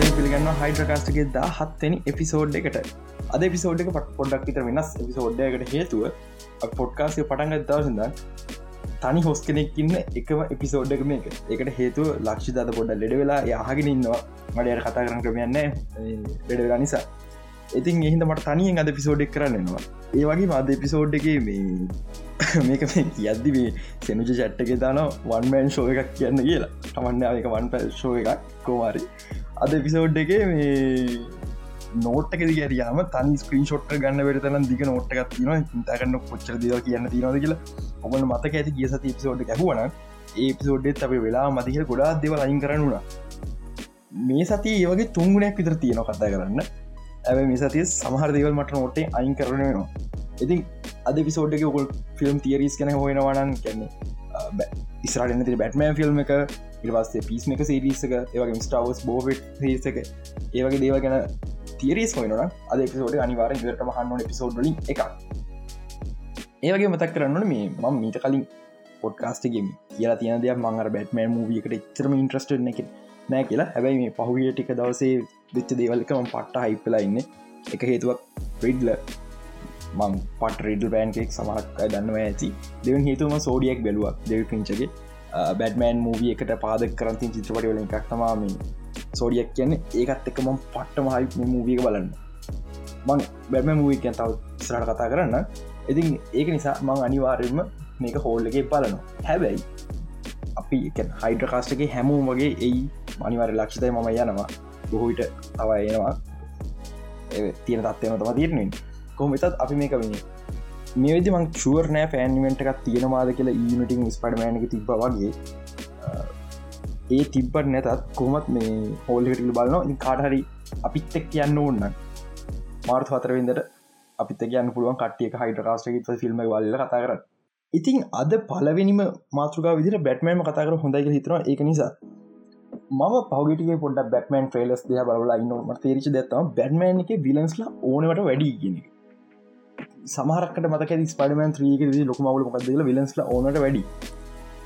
සාදය පිළිගන්න හයිඩ්‍රකාස්ටගේ දා හත්තනි එපිසෝඩ් එකට. අද පිසෝඩ් එක පට පොඩ්ඩක් විතර වෙනස් එපිසෝඩ්ඩයකට හේතුව පොඩ්කාසය පටන්ගත් දවසඳ තනි හොස් කෙනෙක්කින්න එකම එපිසෝඩ් එක මේක. එකට හේතු ලක්ෂි දත පොඩ ලෙඩ වෙලා යහගෙන ඉන්නවා. මඩයට කතා කරන ක්‍රමයන්න ලෙඩ වෙලා නිසා. ඉතින් එහිද මට තනියෙන් අද පිසෝඩ් එක් කරන්නවා ඒ වගේ මද එපිසෝඩ් එක මේ මේක කියද්දි මේ සෙනුජ චට්ටක දාන වන්මෑන් ශෝ එකක් කියන්න කියලා. තමන්න එක වන් පැල් ශෝ එකක්. කෝමාරි අද පිසෝඩ් එක මේ නෝට්ක දිගරයාම තනි ස්ක්‍රීන් ෂොට් ගන්න වෙරතන දිග නෝට් එකක් තින තකන්න කොච්චර දව කියන්න තිනද කියලා ඔබන මතක ඇති කිය සති පිසෝඩ් ඇහුවන ඒ පිසෝඩ්ඩෙත් අප වෙලා මතික ගොඩා දෙව අයින් කරන්නුනා මේ සති ඒවගේ තුන්ගුණයක් විතර තියෙන කතා කරන්න. ඇ මේ සතිය සමහර දෙවල් මට නෝටේ අයින් කරනවා ඉතින් අද පිසෝඩ් එක ඔකුල් ෆිල්ම් තියරිස් කන හොයෙනවානන් කැන්නේ ඉස්රට ති බැට්මෑන් ෆිල්ම් එක ඉරවාස්සේ පිස් එක සේරිසක ඒවගේ ස්ටාවස් බෝවට සේසක ඒවගේ දේව ගැන තිරිස් හොයන අද පිසෝඩ අනිවාර ඉවරට මහන්න පිසෝඩ්ලින් එක ඒවගේ මතක් කරන්නන මේ මම මීට කලින් පොඩ්කාස්ටගේම කියලා තියන දෙයක් මංගර බැට්මෑන් මූවියකට එච්චරම ඉන්ට්‍රස්ට නැක නෑ කියලා. හැබැයි මේ පහුවිය ටික දවසේ වෙච්ච දේවල්කම පට්ට හයිපලා ඉන්න. එක හේතුවක් ප්‍රිඩ්ල මං පට රෙඩල් බෑන්කෙක් සමහක් දන්නවා ඇති. දෙවන් හේතුම සෝඩියක් බැලුවක් දෙව පිංචගේ බැඩමෑන් මූවිය එකට පාද කරන්තින් චිත්‍රපටි වලින් එකක් තමාම සෝඩියක් කියන්න. ඒකත් එක මම පට්ටම හයි මූවියක බලන්න. මං බැම මූවිකන් තව ස්රට කතා කරන්න. ඉතින් ඒක නිසා මං අනිවාර්යම මේක හෝල්ල එක බලනවා. හැබැයි අපි හයිඩ්‍රකාස්ටගේ හැමූම් වගේ එයි. මනිවර ලක්ෂිතය මම යනවා. බොහෝවිට තව එනවා. තියෙන තත්වයන තම තිරනෙන් කොහමතත් අපි මේක වන්නේ. මේ විදි මං චුවර් නෑ ෆෑන්ිමෙන්ට් එකක් තියෙනවාද කියලා ඊනිටිං ස්පඩමෑනක තිබ වගේ. ඒ තිබ්බට නැතත් කොමත් මේ හෝල්හිටල බලන්න කාටහරි අපිත් එක් කියන්න ඕන්න මාර්ත හතරවිදට අපිත කියන්න පුළුවන් කටිය හයිට කාස්ටක ෆිල්ම් වල්ල කතා කර ඉතින් අද පලවෙනිම මාතෘකා විදිර බැට්මෑම කතා කර හොඳයි හිතන එක නිසා මම පවගටිය පොඩ බැටමන් ්‍රේලස් දෙය බලලා ඉන්නම තේරිච දත්තම බැට්මෑන් එක විලන්ස්ලා ඕනවට වැඩි ගෙන සමහරකට මතක ස්පඩමන් ්‍රීක ලොක මවල මොකක්දල විලන්ස්ලා ඕනට වැඩි.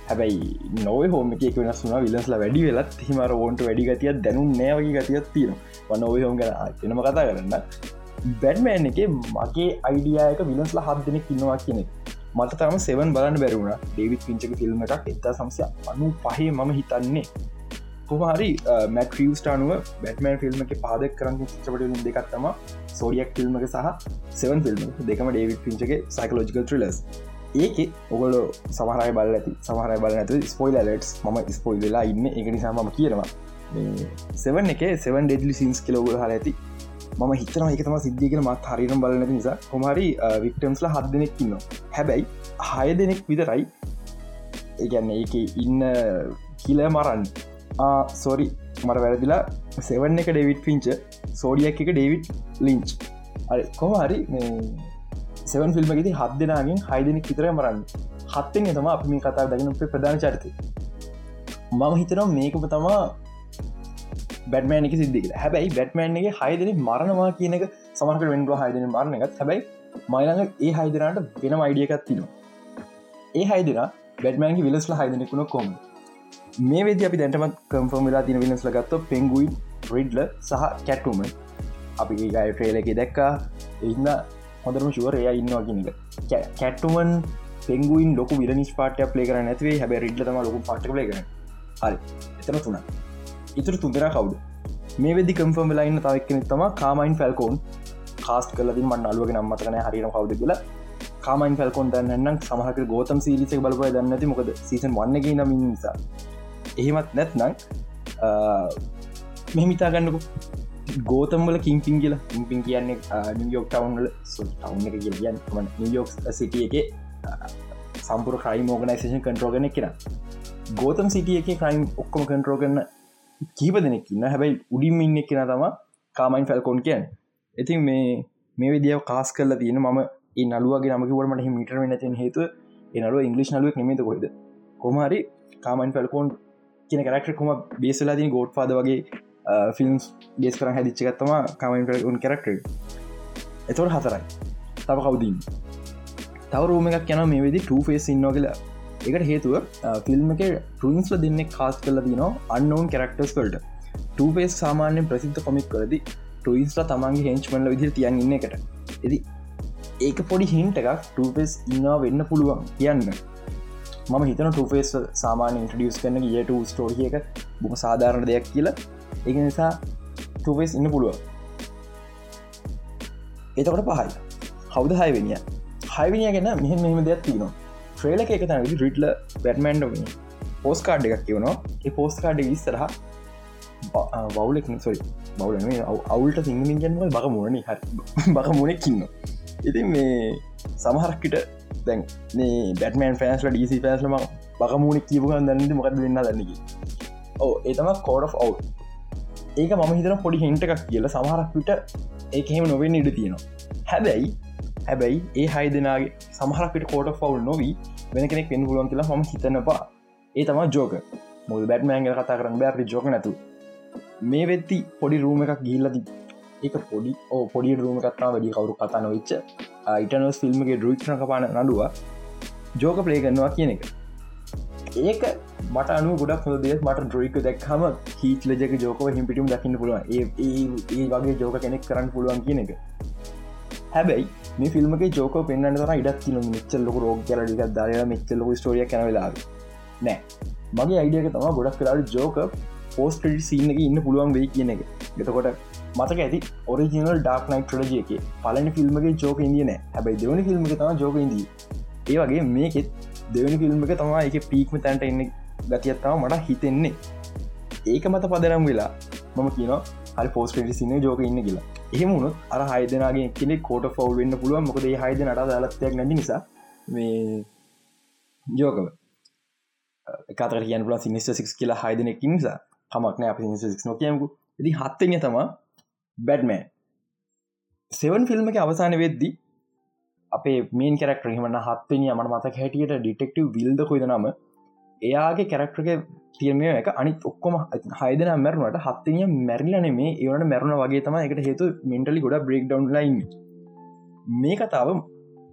හැබැයි නොව හෝම එක වෙනස් වුනා විලස්ලා වැඩි වෙලත් හිමර ඕන්ට වැඩි ගතිය දැනුම් නෑවගේ ගතියක් තියෙන වන්න ඔය හෝම ගැන එනම කතා කරන්න. බැඩ්මෑන් එක මගේ අයිඩියයක විලස්ලා හත් දෙනෙක් ඉන්නවා කියනෙ මට තම සෙවන් බලන්න බැරුණ ඩේවිත් පිංචක ෆිල්ම් එකක් එතා සම්සය අනු පහේ මම හිතන්නේ. කොහරි මැක්‍රියස්ටානුව බැටමන් ෆිල්ම් එක පාදක් කරන්න චිත්‍රපටලින් දෙකත්තම සෝඩියක් ෆිල්ම් එක සහ සෙවන් ෆිල්ම් දෙකම ඩේවිත් පිංචගේ සයිකලෝජිකල් ට්‍රලස් ඒක ඔගොල සමහරයි බල ඇති සමහරයි බල ඇතු ස්පොයිල් ලටස් ම ස්පොයිල් වෙලා ඉන්න. එක නිසාම කියනවා සෙවන් එක සෙවන් ඩෙඩලි සින්ස් කෙලවගල හල ඇති. මම හිතන එකතම සිද්ධියගෙන මත් හරිනම් බලන නිසා. කොමරි වික්ටම්ස්ලා හත් දෙනෙක් ඉන්න හැබැයි හය දෙනෙක් විතරයි ඒගැන්න ඒක ඉන්න කියල මරන්න. සෝරි මට වැරදිලා සෙවන් එක ඩෙවිට් පිංච සෝඩියක් එක ඩේවිට් ලිංච් කොම හරි සෙවන් ෆිල්ම්ගෙති හත් දෙනාගෙන් හයිදනෙක් විතර මරන්න හත්තෙන් තම අප මේ කතා දගෙන ප්‍රධාන චරිතය මම හිතනම් මේකම තමා බැටමෑන එක සිද්ධික හැබැයි බැටමෑන්ගේ හයිදන මරණවා කියන එක සමහක වෙන්ඩුව හයිදන මරණ එකත් හැබයි මයිළඟ ඒ හයිදරට වෙනම අයිඩියකත් තිනවා ඒ හයිදර බැටමෑන්ගේ විලස්ල හයිදනෙකුණ කොම මේ වෙද අපි දැන්ටමත් කම්ෆර්ම් වෙලා තින විලස්ල ගත්ත පෙන්ගුයි රිඩ්ල සහ කැටුම අපි ගයි ට්‍රේල එක දැක්කා. එන්න හොඳරම ශුවර එය ඉන්නවා කියනක කැට්ටුමන් පෙන්ගුවන් ලොක විරනිස් පාටය පලේ කර නැතිවේ හැබ රිඩ්ලතම ලොක පාට ලේ කර හරි. එතන තුන ඉතුර තුන්දෙන කවුඩ මේ වෙදි කම්ෆර්ම් වෙලායින්න තවක්කන තම කාමයින් ෆැල්කෝන් කාස්ට කලදින් මන්න අලුවග නම්මතකන හරින කවුද කියලා. කාමයින් ෆැල්කෝන් දන්න සමහක ගෝතම් සිරිසක බලපය දන්නති මොකද? සීසන් වන්නගේ නමින් නිසා. එහෙමත් නැත්නං මෙහිමිතා ගන්නකු. ගෝතම්වල කින්පින් කියලා. ඉම්පින් කියන්නේ නියෝක් ටවන්ල ටවන් එක කියන්න නියෝක් සිටිය එක සම්පුර ක්‍රයිම් ඕගනයිසේෂන් කන්ට්‍රෝගන කියෙන ගෝතම් සිටිය එක ක්‍රයිම් ඔක්කොම කන්ට්‍රෝ කරන්න කීප දෙනෙක්න්න හැබැයි උඩින් ඉන්න කෙන තම? කාමයින් ෆැල්කෝන් කියන් ඉතින් මේ මේ විදිියාව කාස් කරලා තියෙන ම නලුවගේ නමකිවරමට මිටර නැතින හේතු එනලුව ඉංගලිස් නලුවක් නෙමත කොයිද කොමහරි කාමයින් ෆැල්කෝන් කියන කරක්ට කොම බේසලා තින ගෝඩ් පාද වගේ ෆිල්ම්ස් බේස් කර හැදිච්චගත්තම කමෙන්ට උන් කරක්ටර් එතවට හතරයි. තව කවුදීන් තව රූම එකක් යන මේ වෙදි ටෆේස් ඉන්න කියලා. එකට හේතුව ෆිල්ම් එක ටන්ස්ල දෙන්නෙක් කාස් කල දින අන්නවන් කරක්ටර්ස් වල්ට. ටපේස් සාමාන්‍යෙන් ප්‍රසිද්ධ කොමික් කරදි ටයිස්ලා තමන්ගේ හෙන්ච්මල්ල විදිර තියන් ඉන්න එකට. එති ඒක පොඩි හින්ට එකක් ටපේස් ඉන්නවා වෙන්න පුළුවන් කියන්න. මම හිතන ටපේස් සාමාන්‍ය ඉන්ට්‍රඩියස් කරන යට ස්ටෝරිය එක බොම සාධාරණ දෙයක් කියලා. එක නිසා ටපේස් ඉන්න පුළුවන්. එතකොට පහයි. හවද හයවෙනිය? හයවිනිය ගැන මෙහ මෙම දෙයක් තිනවා ට්‍රේල එක තන රිටල බැටමන්ඩ පෝස් කාඩ් එකක් කියවනවා. ඒ පෝස් කාඩ් ඉස්සරහ වවුලෙක් සොරි බවල අවුල්ට සිංහලින් ගැන්ව බක මුණනි හ බක මුණෙක්කින්න ඉතින් මේ සමහරක්කිට දැන් මේ බැටමන් ෆෑන්ස්ල ඩීසි පෑස්ලම බකමූුණ කියපුගන් දන්නද මොකද වෙන්න දන්නකි ඕ ඒතම කෝඩ් of අව් ඒක මම හිතන පොඩි හින්ට එකක් කියල. සමහරක්විට ඒහෙම නොවෙන් ඉඩ තියෙනවා. හැබැයි හැබැයි ඒ හයි දෙනාගේ සමහරකට කෝඩ ෆවල් නොවී වෙන කෙනෙක් වෙන පුළුවන් කියලා හම හිතනපා ඒ තම ජෝක මුල් බැට්මෑන්ග කතා කරන්න බැරි ජෝක නැතු මේ වෙත්ති පොඩි රූම එකක් ගිල්ලති එක පොඩි ඕ පොඩි රූම කත්තා වැඩි කවරු කතා නොවිච්ච. ඉටනස් ෆිල්ම්ගේ රුවික්න කපාන නඩුව ජෝක පලේ කරනවා කියන එක. ඒක මට අනු ගොඩක් හොද දෙයක්. මට ඩ්‍රීක දැක්හම හිට ලජක ජෝකව හිපිටුම් දකින්න පුළුවන්. ඒ ඒ වගේ ජෝක කෙනෙක් කරන්න පුළුවන් කියන එක. හැබැයි මේ ෆිල්මගේ ජෝක පෙන්න්න තර ඉඩක් තින මෙච්චල් ලොක රෝග කියල ිකක් දාරන මෙච්චල් ලොක ස්ටෝරිය කැනවෙලා නෑ. මගේ අයිඩියක තම ගොඩක් කරට ජෝක පෝස් ක්‍රඩි සිීන එක ඉන්න පුළුවන් වෙයි කියන එක. ගතකොට මතක ඇති ඔරිජනල් ඩක් නයි ට්‍රජය එක පලන ෆිල්ම්ගේ ජෝක ඉදිය නෑ. හැබයි දෙවනි ෆිල්ම් එක තම ජෝක ඉදී ඒ වගේ මේකෙත් දෙවනි ෆිල්ම් එක තමා එක පීක්ම තැන්ට එන්න ගතියත්තාව මට හිතෙන්නේ. ඒක මත පදරම් වෙලා මම කියන හරි පෝස් ක්‍රඩි සින ජෝක ඉන්න කියලා. එහෙමුණු අර හයිදනගේ කෙනෙ කෝට ෆවල් වෙන්න පුළුවන්. මොකද හයිද නට දලත්යක් නැති නිසා මේ ජෝකව කතර කියන පුල සිනිස්ට සික් කියලා හයිදනෙක් නිසා. කමක්න අප සික් නොකයමකු. ඉති හත්තෙන තමා බැඩ්මෑ සෙවන් ෆිල්ම් එක අවසාන වෙද්දි අපේ මේන් කරක්ට හමන හත්වනි අමට මතක හැටියට ඩිටෙක්ටව විල්ද කොයිද නම එයාගේ කැරක්ටරක තියමය එක අනිත් ඔක්කොම හයිදන මැරුණට හත්තනිය මැරිලන මේ ඒවනට මැරුණ වගේ තම එකට හේතු මෙන්ටලි ගොඩ බ්‍රේක් ඩවන් ලයින් මේ කතාව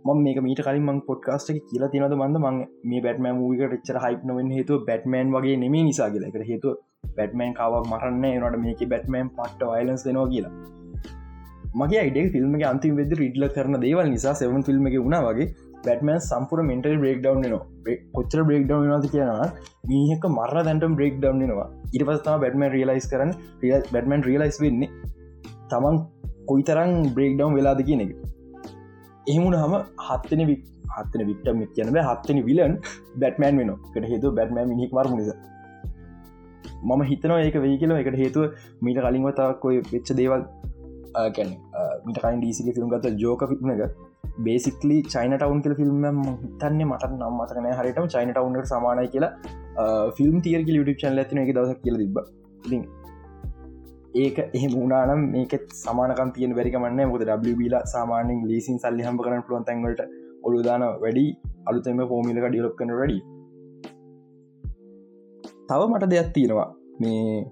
ම මේ මීට කලින් මං පොඩ්කාස්ට කියලා තිනද මන්ද? මං මේ බැටමෑම් මූවිකට ච්චර හයිප්නවෙන් හේතු බැටමෑන් වගේ නෙමේ නිසා කියලා. එකට හේතු බැටමෑන් කාවක් මරන්න නට මේක බැටමෑම් පට්ට වයිලන්ස් දෙනවා කියලා. මගේ අයිඩේ ෆිල්ම් අන්තිම වෙද රිඩ්ල කරන දේවල් නිසා සෙවන් ෆිල්ම් එක වුණ වගේ බැටමන් සම්පුර මෙන්ටල් බ්‍රේක් ඩව් නවා කොච්චර බ්‍රේක් ඩව් නද කියනවා මීහක මර දැන්ටම් බ්‍රේක් ඩව් නවා ඉට පස්තම බැටමන් රියලයිස් කරන බැටමන් රියලයිස් වෙන්නේ තමන් කොයිතරං බ්‍රේක් ඩව් වෙලාද කියන එක. එහෙමුණ හම හත්තන වික් හත්තන වික්ටම කියනව හත්තන විලන් බැටමෑන් වෙන කට හේතු බැටමෑන් මිනික් මර නිස. මම හිතනවා ඒක වෙයි කියල. එකට හේතුව මීට කලින් වතාකොයි වෙච්ච දේවල් ගැන මිට කයින් ඩීසික ෆිල්ම් ගත ජෝක ෆිල්ම් එක බේසිකලි චයින ටවන් කියල ෆිල්ම් හිතන්නේ මට නම් මතකන හරිටම චයින ටවන්ට සමානය කියලා ෆිල්ම් තියර ලිට චන් ඇතින එක දවස කියල තිබ ඒක එහම උනානම් මේකෙත් සමානකම් තියෙන් වැරිකමන්න මොද ඩබල සාමානෙන් ලීසින් සල්ලි හම කරන පුළුවන් තැන්වලට ඔළුදාන වැඩි අලුතෙම ෆෝමිලක ඩියලොප් කන වැඩි. තව මට දෙයක් තියෙනවා. මේ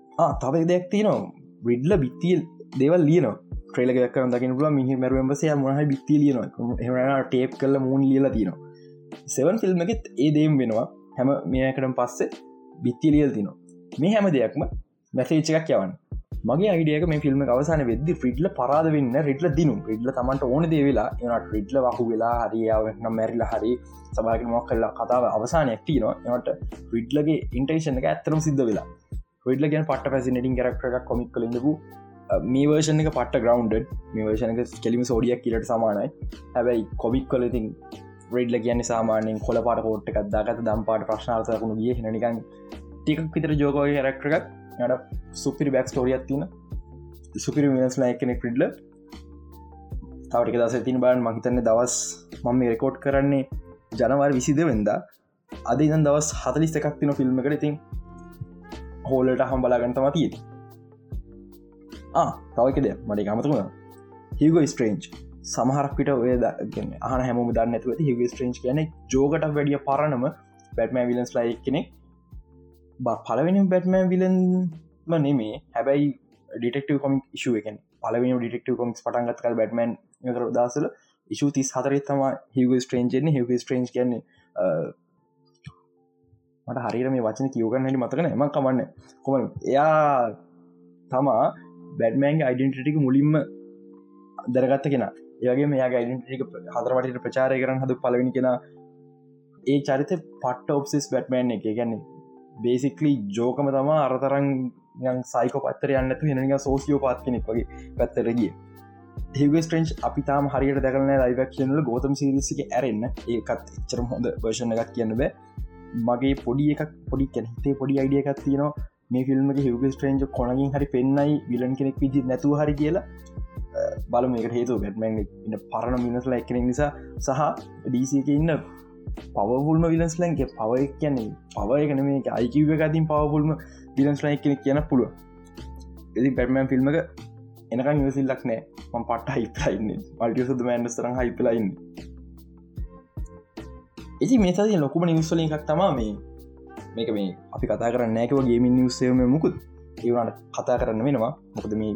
තව දෙයක් තියනවා. විඩ්ල බිත්තිල් දේවල් ලියනවා. ්‍රේලක කරන දකින පුල මිහි මැරුවම්බසය මහ බිත්ති ලියනවා. එහම ටේප් කල මූන් ලියලා තියෙනවා. සෙවන් ෆිල්ම් එකෙත් ඒ දේම් වෙනවා. හැම මේකටම් පස්සේ බිත්ති ලියල් තිනවා මේ හැම දෙයක්ම මැසේච් එකක් යවන්න. මගේ අයිඩියක මේ ෆිල්ම් අවසාන වෙද්දි ෆිඩ්ල පරාද වෙන්න රිටල දිනු රිඩ්ල තමන්ට ඕන දේ වෙලා එනට රිඩ්ල වහු වෙලා හරියාවන්න මැරිල හරි සබාගෙන මොක් කල්ලා කතාව අවසාන ඇක්තිනවා එනට රිඩ්ලගේ ඉන්ටේෂන එක ඇත්තරම් සිද්ධ වෙලා. රිඩ්ල ගැන පට පැසිනටින් කරක්ට කොමික් කලින්දපු මේ වර්ෂණ එක පට ග්‍රවන්් මේ වර්ෂණක කෙලිම සෝඩියක් කියලට සමානයි. හැබැයි කොමික් කලඉතින් රෙඩ්ල කියන්න සාමානෙන් කොල පාට කෝට් එකක්දාගත දම් පාට ප්‍රශ්නාර්සකුණු ගිය. නිකන් ටිකක් විතර ජෝකෝය හැරක්ටරක් යට සුපිරි බැක් ස්ටෝරියත් තින සුපිරි වෙනස්ලා එකනෙක් පිඩ්ල තවටික දස තින බාන් මහිතන්න දවස් මම රෙකෝඩ් කරන්නේ ජනවාර විසිද වෙන්ද. අද ඉන්න දවස් හතලිස් එකක් තින ෆිල්ම් එකට ඉතින් හෝලට හම් බලාගන්තම තියති තවකද මට ගමතුම හිග ස්ට්‍රේන්ච් සමහරක්විට ඔය දගෙන අහන හැම දන්න ඇතුව හිග ස්ට්‍රේන්ච් කියන ජෝකට වැඩිය පරණම බැටමෑ විලන්ස් ලයි කෙනෙක් පලවෙනි බැට්මෑන් විලන්ම නෙමේ හැබැයි ඩිටෙක්ටව කොමික් ශුව එකෙන් පලවෙනි ඩිටෙක්ටව කොමික්ස් පටන්ගත් කල් බැටමන් කර දසල ඉශු තිස් හතරත් තම හිව ස්ට්‍රේන්ජෙන් හිව ස්ට්‍රේන්ජ් කියන්නේ මට හරිර මේ වචන කියවගන්න හටි මතකන එම කමන්න කොම එයා තමා බැඩ්මෑන්ගේ අයිඩෙන්ටික මුලින්ම දරගත්ත කෙන ඒගේ මේ ගයිඩෙන්ටික හදරවටට ප්‍රචාරය කරන හද පලවෙනි කෙන ඒ චරිත පට්ට ඔප්සිස් බැට්මෑන් එක ගැන්නේ බේසික්ලි ජෝකම තමා අරතරන් සයික පත්තර යන්නතු හෙනනික සෝසියෝ පාත් කෙනෙක් වගේ පැත්තරගිය හිව ස්ට්‍රෙන්ච් අපි තාම හරියට දැකරන ලයිවක්ෂනල ගෝතම සිරිසික ඇරෙන්න්න ඒකත් එච්චරම හොඳ වර්ෂණ එකක් කියන්න බෑ. මගේ පොඩි එකක් පොඩි කැනහිතේ පොඩි අයිඩිය එකක් තියෙනවා. මේ ෆිල්ම් හිව ස්ට්‍රේන්ජ් කොනගින් හරි පෙන්න්නයි විලන් කෙනෙක් විදි නැතුව හරි කියලා. බල මේක හේතු බැටමන් ඉන්න පරණ මිනස්ල එකනෙක් නිසා සහ ඩීසික ඉන්න පවෆුල්ම විලන්ස් ලැන්ගේ පව කියන්නේ පව එකන මේ අයිකිව එකතින් පවෆුල්ම විලන්ස් ලයි කෙනෙක් කියන පුළුව එති පැටමන් ෆිල්ම්ක එනකන් ඉවසිල්ලක් නෑ. ම පට හිපලයින්න මල්ටිය සුද මෑන්ඩ තරහ හිපලයින්න එති මේසද ලොකුම නිවස්වලින් එකක් තමා මේ මේක මේ අපි කතා කරන්න නෑකව ගේමින් නිවසේම මුකුත්. ඒවනට කතා කරන්න වෙනවා. මොකද මේ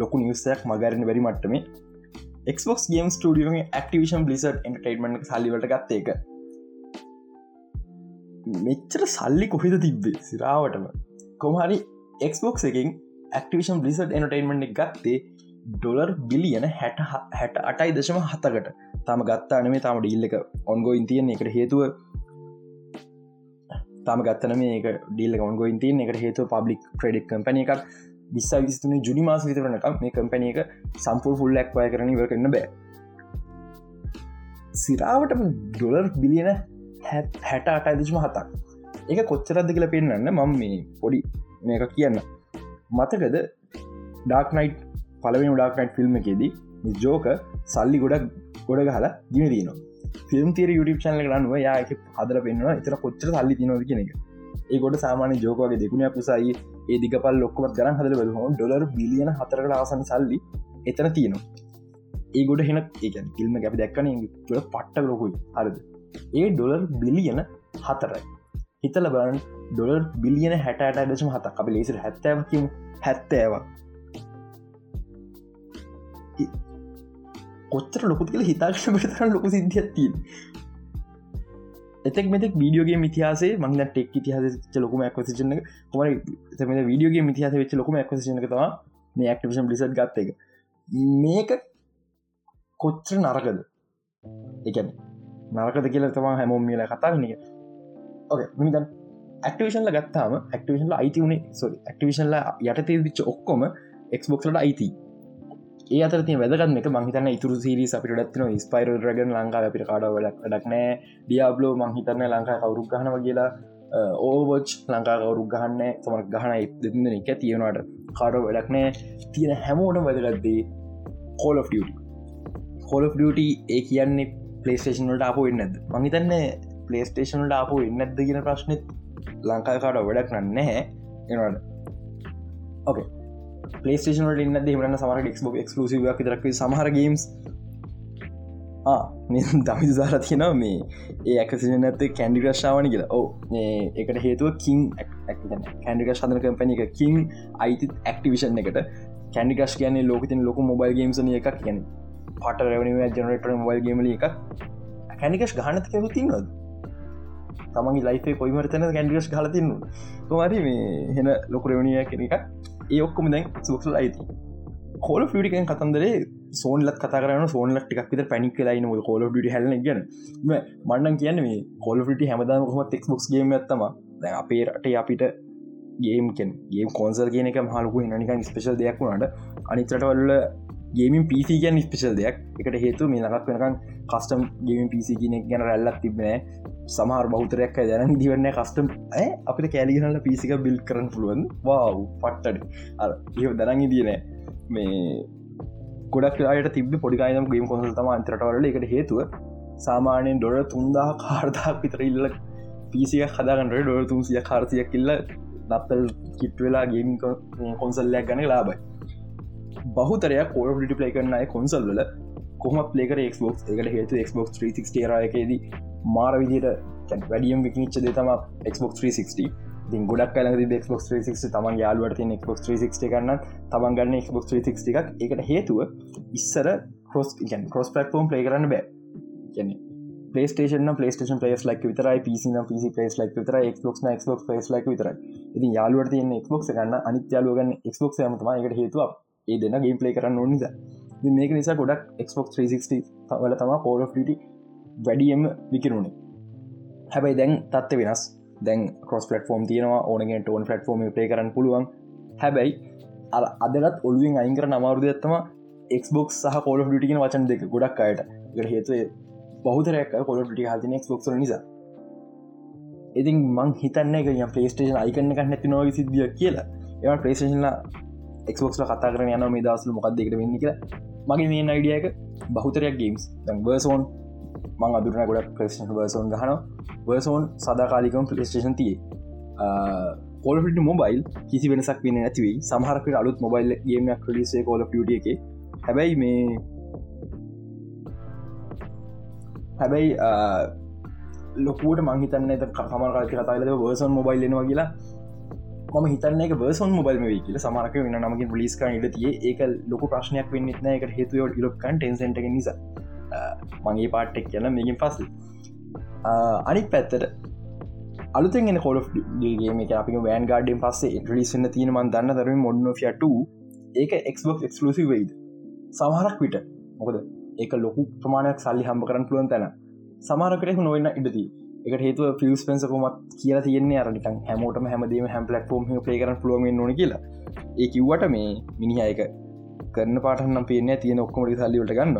ලොකු නිවසයක් මගරන්න බැරි මට්ටමේ. Xbox ගේම් ස්ටියෝ ක්ටිවිෂන් බ්ලිසට එන්ටර්ටයින්මට සල්ලිවට ගත්ත එක. මෙච්චර සල්ලි කොහිද තිබ්බේ? සිරාවටම. කොමහරි එක්බොක් එකින් ඇක්ටිවිෂන් බ්ලිසට එනටයින්මට ගත්තේ ඩොලර් බිලියන හැට හැට අටයි දශම හතකට. තම ගත්තා අනමේ තම ඩිල්ල එක ඔන්ගෝයින් තියන එකට හේතුව තම ගත්තන මේක ඩිල්ල ඔන්ගෝයින් තියන එකට හේතු පබ්ලික් ක්‍රඩික් කම්පන එකක් විස්සා විස්තුන ජුනි මාස විතරනක මේ කම්පැන එක සම්පූර් ෆුල් ලක්වය කරන වර කරන්න බෑ. සිරාවට ඩොලර් බිලියන හැට අටයිදශම හතක් ඒක කොච්චරද කියල පෙන්න්න මම මේ පොඩි මේක කියන්න. මතකද ඩාක්නයිට් පලවෙන ඩාක්නයිට් ෆිල්ම් එකේදී ජෝක සල්ලි ගොඩක් ගොඩ ගහලා දින දීනවා ෆිල්ම් තීර YouTube චනල කරන්නුව යාක හදර පෙන්වා එතර කොච්චර සල්ලි තිනොද කියන එක. ඒ ගොඩ සාමාන්‍ය ජෝකගේ දෙකුණ පුසයි ඒ දිගපල් ලොක්කමත් ගරන් හදර බලහම ඩොලර් බිලියන හතරකට ආසන සල්ලි එතන තියනවා. ඒ ගොඩ හෙන ඒ ෆිල්ම් ගැපි දැක්කන පට්ට ලොකුයි. හරද? ඒ ඩොලර් බිලියන හතරයි. හිතල බලන් ඩොලර් බිලියන හැට දශම හත අප ලේසිර හැත්තෑව කිම හැත්තෑව කොච්චර ලොකුත් කියල හිතාක්ෂ පටරන්න ලොකු සිද්ධියත්තිී එතෙක් මෙතෙක් වීඩියෝගේ මිතිහාසේ මං ටෙක් ඉතිහස ලොකුම ඇක්වසින කොම වීඩියෝගේ මිතිහස වෙච් ලොකුම ඇක්වසින තම මේ ඇක්ටිවිෂන් ලිසට් ගත්ත එක. මේක කොච්චර නරකද? එකන නරකද කියලා තම හැමෝම් මිල කතා එක ඕක මිතන් ඇක්ටිවිෂන්ල ගත්තාම ඇක්ටිවිෂන්ල අයිති වුණේ සොරි ඇක්ටිවිෂන්ල යට තිවිච්ච ඔක්කොම එක්බොක්ලට අයිති ඒ අතරති වැදගත් එක මහිතන්න ඉතුරු සිරි අපිට ත්න ස්පයිර රගන් ලංකා අපිට කාඩවලක් ඩක්නෑ ඩියබ්ලෝ මහිතන්න ලංකා කවරුක් ගහනව කියලා. ඕවෝච් ලංකා කවරුක් ගහන්න තමර ගහන දෙන්න එක තියෙනවාට කාඩ වැඩක්නෑ තියෙන හැමෝට වැදගත්දේ Call of Duty Call of Duty ඒ කියන්නේ පලේස්ටේෂන්ලට අප වෙන්නද මහිතන්න පලේස්ටේෂන්ලට අප එන්නද කියන ප්‍රශ්නෙත් ලංකා කාඩ වැඩක් නන්නේ එනවාට ඕකේ පලේස්ටේෂනට ඉන්න දෙමට සමර ක්බ ක්ලසිව දරක් සමහර ගේම්ස් දමි දාර තියෙන මේ ඒ ඇකසින ඇත කැන්ඩිග්‍රශාවන කියලා. ඕ එකට හේතුව කින් කැන්ඩික ශදන කම්පැනි එක කින් අයිති ඇක්ටිවිෂන් එකට කැන්ඩිගස් කියන්නේ ලෝකතින් ලොක මොබයිල් ගේම්සන එකක්. කියන පට රවනිව ජනරට මොබයිල් ගේමල එක කැනිකස් ගහනත කෙරු තින්නද තමන්ගේ ලයිෆේ කොයිමරතන කැන්ඩිගස් හලතින්න තුමරි මේ හෙන ලොක රවනිය කෙන එකක් ඒ ඔක්කොම දැන් සුක්සල් අයිති කෝල ිටිකෙන් කතන්දරේ සෝනලත් කතරන සෝනල ටික් විත පැනික් ලයින කෝල ිට හල ගැන. මන්නන් කියන්න මේ කෝල ිටි හැමදාම කොම ෙක්බොක්ස් ගේම ඇත්තම දැ අපේ රට අපිට ගේම්කෙන් ගේම් කොන්සල් කියන එක හලකු නිකන් ස්පේශල් දෙයක් වුණට අනිතරටවල්ල ගේමින් පිසි ගැන් ස්පේශල් දෙයක්. එකට හේතු මේ ලකක් වෙනකන් කස්ටම් ගේමින් පිසි කියන ගැන රැල්ලක් තිබනෑ සමහර බෞතරයක් දැන දිවන්න කස්ටම් අපිට කෑලිගනල පිසික බිල් කරන්න පුළුවන්. වව් පට්ටඩ. ඒ දරඟ දියනෑ මේ ගොඩක් අයට තිබ පොඩිකායම් ගේම් කොසල් තම අන්තරටවල එකට හේතුව සාමානයෙන් ඩොර තුන්දා කාර්දා පිතර ඉල්ල පිසිය හදාගන්නට ඩොර තුන්සිය කාර්සියක් කිල්ල නත්තල් කිට් වෙලා ගේම් කොන්සල්ලයක් ගන ලාබයි බහුතරයක් කෝඩ ිටි ප්ලේ කරන්නයි කොන්සල් වල කොම පලේක ක්බොක් එකට හේතු ක්බොක් 360 රයකේදී මාර විදිට වැඩියම් විනිච්ච දෙතම Xbox 360 ති ගොඩක් කල Xbox 360 තමන් යාලුවට Xbox 360 කරන්න තමන් ගන්න Xbox 360 එකක්. එකට හේතුව ඉස්සර කොස් කොස් පලටෆෝම් ප්ලේ කරන්න බෑ. පලේස්ටේෂන පලේස්ටේන් පලේස් ලක් විතරයි පිසින පිසි පලේස් ලක් විතර එක්ක් ක් පලේස් ලක් විතර ඉති යාලුවට තියන්න එක්ක් ගන්න අනිත් යාලුවගන්න එක්ක් යමතම එකට හේතුව ඒ දෙන්න ගේම් පලේ කරන්න ඕනිද මේක නිසා ගොඩක් එක්ක් 360 වල තම පෝල ට වැඩියම විකිරුණේ. හැබැයි දැන් තත්ත වෙනස්. දැන් කොස් පලටෆෝම් තියෙනවා ඕනගෙන් ටෝන් පලටෆෝර්ම පේ කරන්න පුළුවන්. හැබැයි අ අදලත් ඔල්ුවෙන් අයිංකර නමාරුද ඇත්තම එක්බොක් සහ කොල ටිකන වචන් දෙක ගොඩක් අයට. හේතුව බහතරයක් කොලට හතින එක්බොක්ස නිසා. ඉතින් මං හිතන්න එක ය පලේස්ටේෂන් අයිකන්න එක නැති නොව සිද්ධිය කියලා. එම පලේස්ටේෂන්ලා එක්බොක්ල කතා කරන යන මේ දසල මොකක්දෙකට වෙන්න කියලා. මගේ මේ අයිඩියක බහුතරයක් ගේම්ස් දැන් වර්සෝන් මං අදුරන ගොඩක් ප්‍රේෂන් වර්සෝන් ගහන වර්සෝන් සදාකාලිකම් පලේස්ටේෂන් තියේ කොලට මොබයිල් කිසි වෙනසක් වෙන ඇතිවයි සමහරකට අලුත් මොබයිල් ගේමයක් කලිසේ කොල ිය එක. හැබැයි මේ හැබැයි ලොකුවට මංහිතන්න කමරකාති කතාලද වර්සන් මොබයිල් එනවා කියලා. ම හිතන්න එක වර්සන් මොබයිල් වේ කියල. සමරක වෙන නමගින් පලිස්ක ඉට තිය ඒක ලොක ප්‍රශ්නයක් වෙන්න න. එක හේතුව ඉලොක්කන් ටෙන්සට නිසා. මගේ පාට්ටෙක් කියන මේකින් පස්ස. අනික් පැත්තට අලුතෙන් කොල ගේම එක අපි වෑන් ගඩෙන් පස්සේ ලිසන්න තියෙන මන් දන්න දරම මොන්න ියට ඒක එක්බක් එක්ස්ලසිි වෙයිද? සමහරක් විට. මොකද? ඒක ලොකු ප්‍රමාණයක් සල්ලි හම්බ කරන්න පුළුවන් තැන සමාරකරෙකු නොවන්න ඉඩදී එක හේතුව ෆිස් පෙන්සකුමත් කියලා තියෙන්නේ අරනිකන් හැමෝටම හැමදීම හැම් පලක්ෆෝම් පේ කරන පුළුවන් නොන කියලා. ඒ කිව්වට මේ මිනිහයක කරන පාටනම් පේන තියෙන ඔක්කොමට සල්ලිවට ගන්න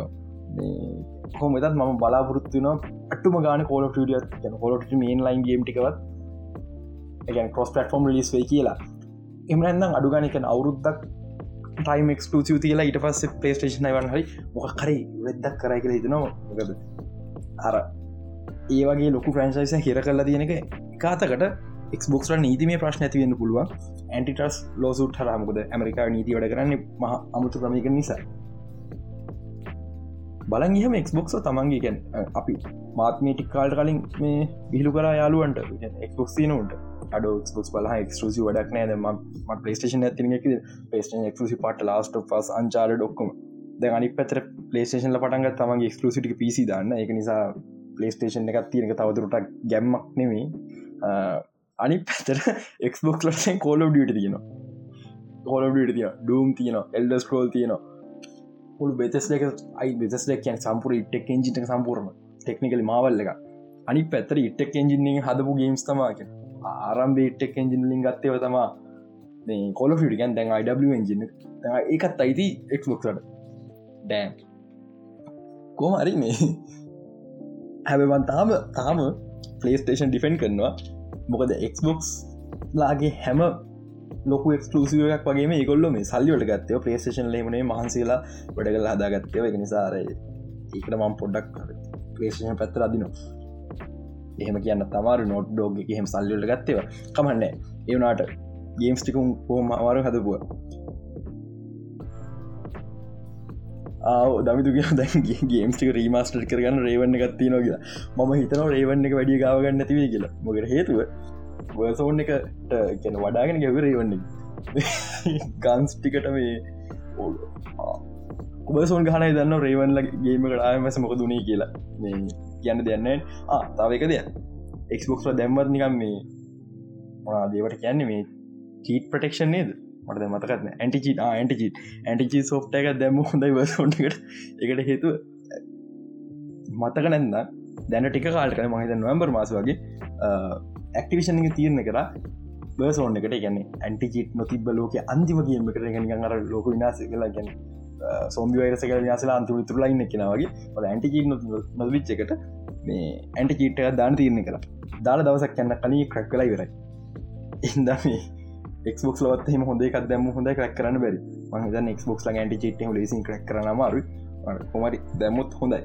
හොමතත් මම බලාපොරත්තුන අටම ගාන කෝල ටිය කොලට මේන් ලයින් ගේම් ටිකවත් ගැන කොස් පටෆෝම් ලිස් වේ කියලා. එමරන්දම් අඩුගනිකන අවුරුද්දක් ටයිම් එක්ස්කලසිව තියලා ඉට පස්ස පේස්ටේෂන් වන්න හරි මොක කරයි වෙද්දක් කරයි කියලා හිතනවා මොකද? අර ඒ වගේ ලොකු ෆ්‍රන්සයිස හිර කරලා තියෙනක කාතකට එක්බොක්ට නීති මේ ප්‍රශ්න ඇතිවෙන්න පුළුවන්. ඇන්ටිටස් ලෝසුට් හරාමකද ඇමරිකා නීති වැඩ කරන්න මහ අමුතු ක්‍රමික නිසා. බලන් හම එක්බොක්ස තමන්ගේ ගැන් අපි මාත්මේටික් කාල්ට කලින් මේ බිහිලු කර යාලුවන්ට එක්බොක් නට අඩ ක්ස් බල එක්ස්රසි වඩක් නෑ ම පලේස්ටේෂන ඇතිනක පේස්ටන් එක්සි පට ලාස්ට පස් අංචාර ඩොක්කොම දැ අනි පතර පලේස්ටේෂන්ල පටන්ග තමන්ගේ එක්ස්කලසිටි පිසි දන්න. එක නිසා පලේස්ටේෂන් එකක් තියෙනක තවදුරට ගැම්මක් නෙමේ අනි පැතර එක්බොක් ලටෙන් කෝල ඩියට තියෙනවා. කෝල ඩියට තිය ඩූම් තියන එල්ඩ ස්කෝල් තියෙනවා. පුල් බෙතස් දෙක අයි බෙතස් දෙක් කියන් සම්පුර ඉටෙක් එජිට සම්පූර්ම ටෙක්නිකල මවල්ල එක අනි පැතර ඉටෙක් එජින්නේ හදපු ගේම්ස් තමාක ආරම්භ ඉටෙක් එජින්ලින් ගත්තයව තමා. කොල ිටිකන් දැන් අයිඩ එජින ඒකත් අයිති එක්ලොක්ට ඩෑම් කෝම හරි මේ හැබවන් තාම තාම පලේස්ටේෂන් ඩිෆෙන්් කරනවා. මොකද එක්බොක්ස් ලාගේ හැම ලොකු එක්ස්කලසියක් වගේ ගොල්ල මේ සල්ලිවට ගත්තය පලේස්ටේෂන් ලේමනේ මහන්සේලා වැඩ කල හදාගත්තය එක නිසාරය ඒකට මම් පොඩ්ඩක් පලේෂන් පැත්තර අදිනවා. එහෙම කියන්න තමාර නොට් ඩෝග හෙම සල්ලිට ගත්තේව. කමන්න ඒවනාට ගේම්ස්ටිකුම් හෝම අවාරු හදපුුව. දමිතු කිය දැන්ගේ ගේම්ස්ටික රීමස්ටර් කරගන්න රේවන්න ගත්ති නො කියලා. මම හිතන රේවන්න එක වැඩිය ගාවගන්න ඇතිවේ කියලා. මොකට හේතුව වර්සෝන් එක ගැන වඩාගෙන ගැව රේවන්නේ ගන්ස්ටිකට මේ ඔබසෝන් ගහන දන්න රේවන්ල ගේම කටාමස මොක දුනේ කියලා. මේ කියන්න දෙන්න තාවක දෙය එක්බොක්ල දැම්මත් නිකම් මේ දේවට කියන්නේ මේ චීට ප්‍රටෙක්ෂන් නේද? මට මතකත්න ඇන්ටිචි ඇන්ටිචි ඇන්ටිචි සෝට් එක දැම හොඳයි වසොටකට එකට. හේතුව මතක නැන්න දැන ටික කාල්ට මහිත නොවම්බර් මාස වගේ ඇක්ටිවිෂන් තියන්න කර බර්සෝන් එකට. ගැන ඇන්ටිචිට නොතිබ ලෝක අන්තිම කියීම කර ගැන අර ලෝක විනාස කලා ගැන සෝම්බි වරසක යාසලා අන්තුර තුරලයින්න කෙනවගේ ල ඇන්ටිචීට නොවිච් එකට මේ ඇන්ටිචීට දාන තියන්න කර දාලා දවසක් කැන්න කලින් ක්‍රක් කලා ඉවරයි. ඉන්ද මේ එක්බොක් ලවත් හම හොඳ එකක් දැම හොඳ කරක් කරන්න බැරි. මහිත එක්බොක් ල ඇන්ටි චිට ලෙසි කරක් කරන මාරු කොමරි දැමුත් හොඳයි.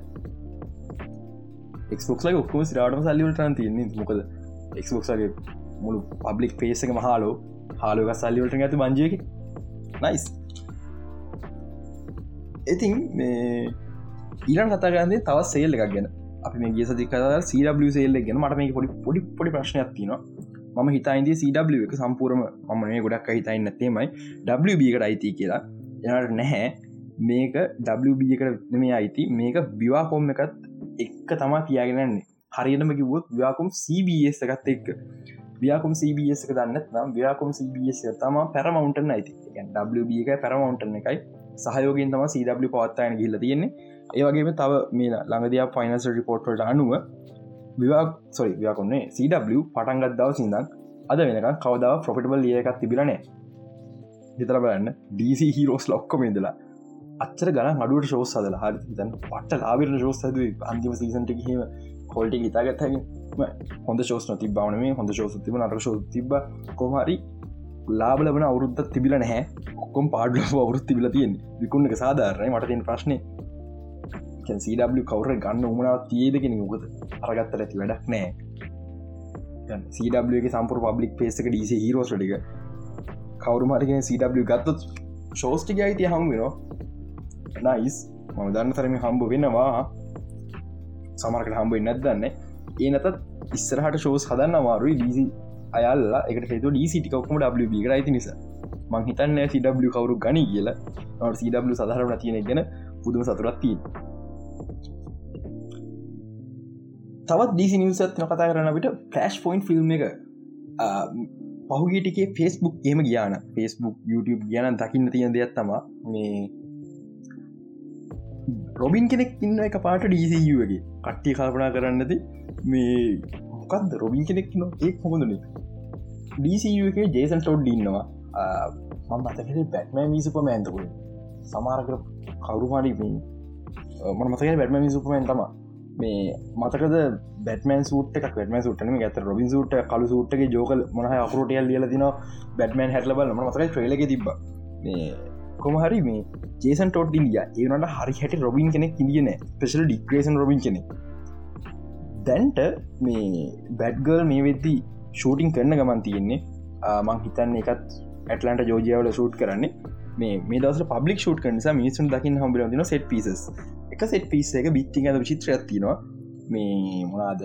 එක්බොක් ලයි ඔක්කම සිරාටම සල්ලිවලට තියන්නේ මොකද එක්බොක්ගේ මුළු පබ්ලික් පේසක මහාලෝ හාලෝක සල්ලිවලට ඇති බංජයක නයිස් ඉතින් මේ ඊරන් කතාගන්නේ තවත් සේල් එකක් ගැන. අපි මේ ගේ සති කතා සීඩ සේල්ල ගෙන. මට මේ පොඩි පොඩි පොඩි ප්‍රශ්නයක් තිනවා ම හිතයින්ද CW එක සම්පූරම මමනේ ගොඩක් හිතයින්න තේමයි WB එකට අයිති කියලා. එනට නැහැ. මේක WB එකට මේ අයිති මේක බිවා කොම් එකත් එක්ක තමා තියාගෙනන්නේ හරියටම කිවොත් ව්‍යාකුම් CBS එකත් එක්ක. ව්‍යාකුම් CBS එක දන්න නම් ව්‍යාකුම් CBS තම පැරමවුන්ටන අයිති WB එක පැරමවුන්ටන එකයි සහයෝගෙන් තම CW පවත්තායන ගිල්ල තියෙන්නේ. ඒවගේම තව මේ ළඟදයා ෆයිනස් රිපෝට්ට අනුව විවා සොරි ව්‍යාකොන්නේ CW පටන්ගත් දව සිදන් අද වෙනක කවදාව ප්‍රොෆිටබල් ලිය එකක් තිබිලනේ හිතර බලන්න DC හිරෝස් ලොක්කොමේදලා අච්චර ගන අඩුවට ශෝස් සදල හරි තන් පට ලාවිරන ශෝස් හද අන්තිම සීසන්ට හම කොල්ට ඉතාගත්හග හොඳ ශෝස් නොති බවනේ හොඳ ශෝස තිබ නට ශෝ තිබ කොමරි ලාබලබන අවුරුද්ධ තිබිල නැහැ. ඔක්කොම් පාඩ අවුරුත් තිබිල තියෙන් විකුණ එක සාධාරණය. මටතින් ප්‍රශ්නය CW කවර ගන්න උමනාව තියේදකෙන උගත අරගත්තර ඇති වැඩක් නෑ. CW සම්පර පබ්ලික් පේසක ඩීස හිරෝස්ටික කවරු මරගෙන CW ගත්තත් ශෝස්ටික අයිතිය හම් වෙන නයිස් මම දන්න තරම හම්බ වෙනවා. සමරකට හම්බ නැදන්න ඒ නැතත් ඉස්සරහට ශෝස් හදන්න අමාරුයි. ඩීසි අයල්ලා එකට හේතු ඩීසිටිකක්ම WB කරයිති නිසා. මං හිතන්න CW කවරු ගනි කියලා. CW සධහරන තියෙන ගැන පුදුම සතුරත් තිී තවත් ඩීසි නිවසත් නොකතා කරන විට ෆලස්් පොයින්් ෆිල්ම් එක. පහුගේටිකේ ෆෙස්බුක් එම ගියාන ෆෙස්බුක් YouTube ගැන දකින්න තියෙන දෙයක් තම මේ රොබින් කෙනෙක් ඉන්න එක පාට ඩීසිගේ කට්ටිය කල්පනා කරන්නද මේ මොකක්ද රොබින් කෙනෙක් නො. ඒ හොඳන ඩීසිගේ ජේසන් ටෝඩ් ඉන්නවා. මම අතක බැට්මෑ මිසුපම ඇන්තකුල සමාරක කවුරුමාඩි මන මතක බැට්ම මිසුපමෙන් තමා මේ මතකද බැටමන් සුට බැටම සුටන ඇත රොබින් සුට කලු සුට්ගේ ජෝකල් මොහ අකරටයල් ලියල දින බැටමන් හැටලබල ම මතක ්‍රේලක තිබ මේ කොමහරි මේ ජේසන් ටෝට් ඉන්දිය ඒනට හරි හැට රොබින් කෙනෙක් ඉදියන පෙශල් ඩික්‍රේෂන් රොබින් කෙනෙ දැන්ට මේ බැඩ්ගල් මේ වෙද්දී ෂූටිං කරන්න ගමන් තියෙන්නේ මං හිතන්න එකත් ඇටලන්ට ජෝජියාවල ෂූට් කරන්නේ. මේ මේ දස පබ්ලික් ෂූට් කනිසා මිනිසුන් දකින්න හම්බිල දින සෙට් පිසස් එක සෙට් පිස් එක බිත්ති ඇද චිත්‍ර ඇතිනවා මේ මොනාද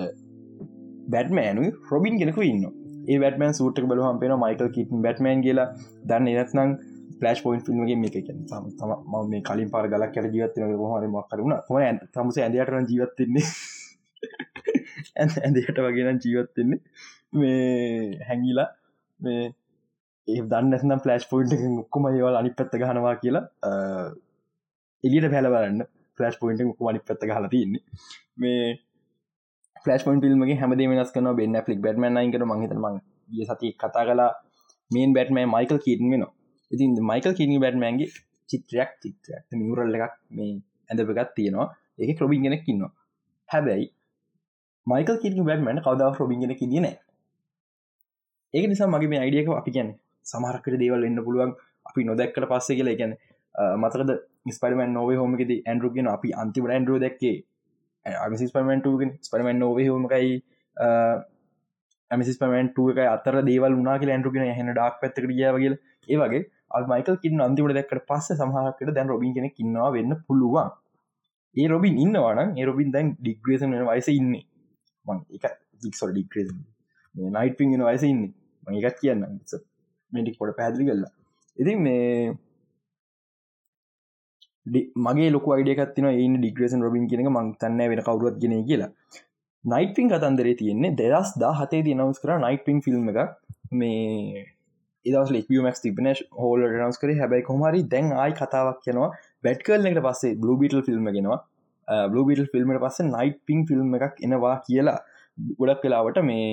බැට්මෑනු රොබින් ගෙනක ඉන්න ඒ වැටමන් සූට් බලහම් පෙන මයිකල් කිට බැට්මන් කියලා. දන්න එනත්නම් පලස් පොයින් ිල්ම්ගේ මේ එක ම මේ කලින් පාර ගලක් කර ජීවත්න හම මක්කරුණ ම තමස ඇදයටන ජීවත්තින්නේ ඇඳට වගේන ජීවත්තින්නේ මේ හැඟිලා මේ ඒ දන්න පලස් පොයින්ට ඔක්කොම ඒවල් අනි පැත්ත ගහනවා කියලා එලියට පැලවරන්න ෆලස් පොයින්ට මනි පත්ත හල තින්නේ මේ ෆලස් පොයින් ිල්මගේ හැමද වෙනස් කන බෙන්න්න ලික් බැටම යිකට මහිත ම ගිය සති කතා කලා මේන් බැටම මයිකල් කීටන් වෙන ඉතින් මයිකල් කිනි බැටමන්ගේ චිත්‍රයක් චිත්‍රයක්. මියවරල්ල එකක් මේ ඇඳපගත් තියෙනවා. ඒක රොබින් ගෙනෙක් ඉන්නවා. හැබැයි මයිකල් කිරි බැටමන් කවදාව රොබින්ගෙන කිදින ඒක නිසා මගේ මේ අයිඩියක අපි ගැන සමහරකට දේවල් වෙන්න පුළුවන්. අපි නොදැක්කට පස්සේ කියලා. ගැන මතකද ස්පරමන් නොව හෝමකෙද ඇන්ඩරුගෙන අපි අන්තිම ඇන්ඩරුව දැක්කේ. අමිසි පමෙන්ටගෙන් ස්පරමන් නොව හෝමකයි ඇමිසිස්පමෙන්ට එක අතර දේවල් වනා ඇන්ඩරුගෙන හෙන ඩක් පැත්ත ියාවගල ඒවගේ මයිකල් කින්න අන්තිමට දැක්කට පස්ස සහකට දැන් රොබින් කෙන කින්නවා වෙන්න පුළුවන්. ඒ රොබින් ඉන්නවාන ඒ රොබින් දැන් ඩිග්‍රේසන වයස ඉන්නේ. මං එක ජික්සොල් ඩික්‍රේස නයිට පින් වයස ඉන්නේ. මං එකත් කියන්න මේටික් පොට පැදිලි කල්ලා ඉතින් මේ මගේ ලොක අයිඩියකත්තින ඒ ඩිග්‍රේසන් රොබින් කියනක මං තන්න වෙන කවරුවත් ගෙන කියලා. නයිටපින් කතන්දරේ තියෙන්නේ දෙදස් දා හතේ දී නවස් කර නයිටපින් ෆිල්ම් එක මේ ඒදස් ලෙක්මක් තිබන හෝල නස් කර. හැබයි කොමරි දැන් ආයි කතාවක් කියනවා. බැට්කල් එකට පස්සේ බ්ලබිටල් ෆිල්ම් ගෙනවා බ්ලබිටල් ෆිල්ම්ට පස්ස නයිට පින් ෆිල්ම් එකක් එනවා කියලා ගොඩක් වෙලාවට මේ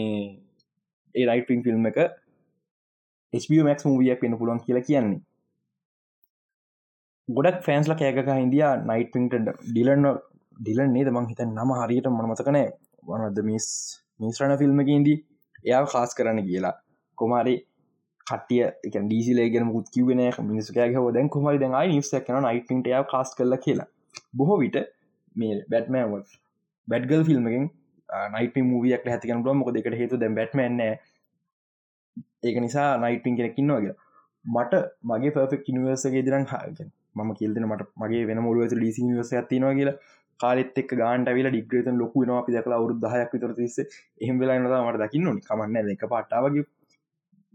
ඒ රයිට පින් ෆිල්ම් එක HBමක් මූවියක් වෙන පුළුවන් කියලා කියන්නේ. ගොඩක් ෆෑන්ස්ල කෑගක හින්දිය නයිටට ඩිලන්න ඩිලන් නේද? මං හිත නම හරියට මනමතකනෑ වනද මිස් මිස්්‍රණ ෆිල්ම්මකින්දී එයා කාස් කරන්න කියලා. කොමාරි කටිය එක ඩීසිලේගෙන මුත් කිවෙන මිනිස්කෑහ දැන් කොමරි දැන් නිස් කන නයිටට යා කාස් කරල කියලා. බොහෝ විට මේ බැට්මෑවත් බැඩ්ගල් ෆිල්ම්මකින් නයිට මූවියක් හැතිකන බල මොක දෙකට හේතු දැ බැට්මන්න ඒක නිසා නයිටපින් කෙනෙක්කින්නවාගේ මට මගේ පර්ෆෙක් නිවර්සගේ දිරන් හාගෙන ම කියල්දන මට මගේ වෙන මුළුව ඩිසි වස ඇතිනවා කියලා. කාලෙත් එක් ගාන්ට වෙලා ඩිග්‍රේතන් ලොකු නවා අපි දකලා වරු දහයක් විතර තිස්ස එහෙම වෙලා නද මට දකින්න කමන්න එක පට්ටාවගේ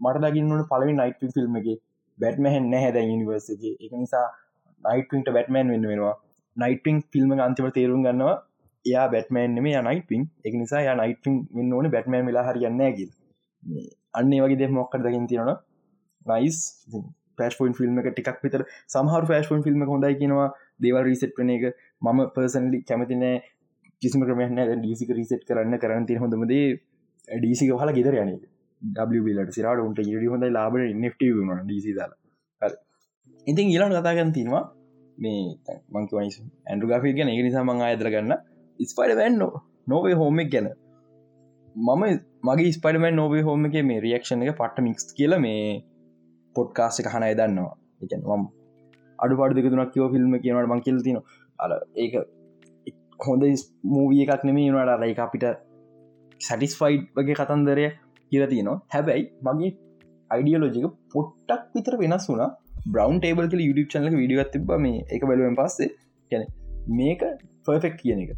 මට දකින්නට පලවි නයිට ෆිල්ම් එක බැට්මහැන් නැහැ දැ නිවර්සගේ එක. නිසා නයිටට බැටමන් වෙන්න වෙනවා. නයිටං ෆිල්ම් අන්තිම තේරුම් ගන්නවා එයා බැටමෑන් නෙම නයිටපින් එක නිසා ය නයිටපින් වෙන්න ඕන බැටමෑන් වෙලා හරියන්න ඇගල් අන්නේ වගේ දෙ මොක්කට දකින් තියෙනවා නයිස් පෑස්පෝන් ෆිල්ම් එක ටිකක් විතර. සමහර ෆෑස්පෝන් ෆිල්ම් හොඳයි කියෙනවා. දේවල් රීසෙට් වන එක. මම පර්සන්ලි කැමතිනෑ කිසිම ක්‍රමයන ඩීසික රීසෙට් කරන්න කරන්න ති හොඳමදේ ඩීසික හල ගෙදර යන ඩලට සිරට උන්ට ඉරි හොඳ ලාබ නෙට් වුණ ඩීසි දාල. ඉතින් ඊලාට කතාගන්න තිනවා මේ මංකවනිස් ඇන්ඩු ගාෆි ගැන. ඒ නිසා මං අයදර ගන්න. ස්පයිඩ වැන්න නොවේ හෝමක් ගැන. මම මගේ ස්පඩමන් නොවේ හෝම එක මේ රියක්ෂණ එක පට්ට මික්ස් කියල මේ පොඩ්කාස්ට එක හනය දන්නවා. එකන් ම අඩු පාඩ දෙක තුනක් කියෝ ෆිල්ම් කියනට මං කියල තින අර ඒක හොඳ මූවිය එකක් නෙමේ වුණට අර එක අපිට සැටිස්ෆයිඩ් වගේ කතන්දරය කියල තියනවා හැබැයි මගේ අයිඩියලෝජික පොට්ටක් විතර වෙනස් වුනා බ්‍රවන්් ටේබල් YouTube චනල විඩියත් තිබ මේ එක බලුවෙන් පස්සේ. ගැන මේක ෆර්ෆෙක්් කියන එක.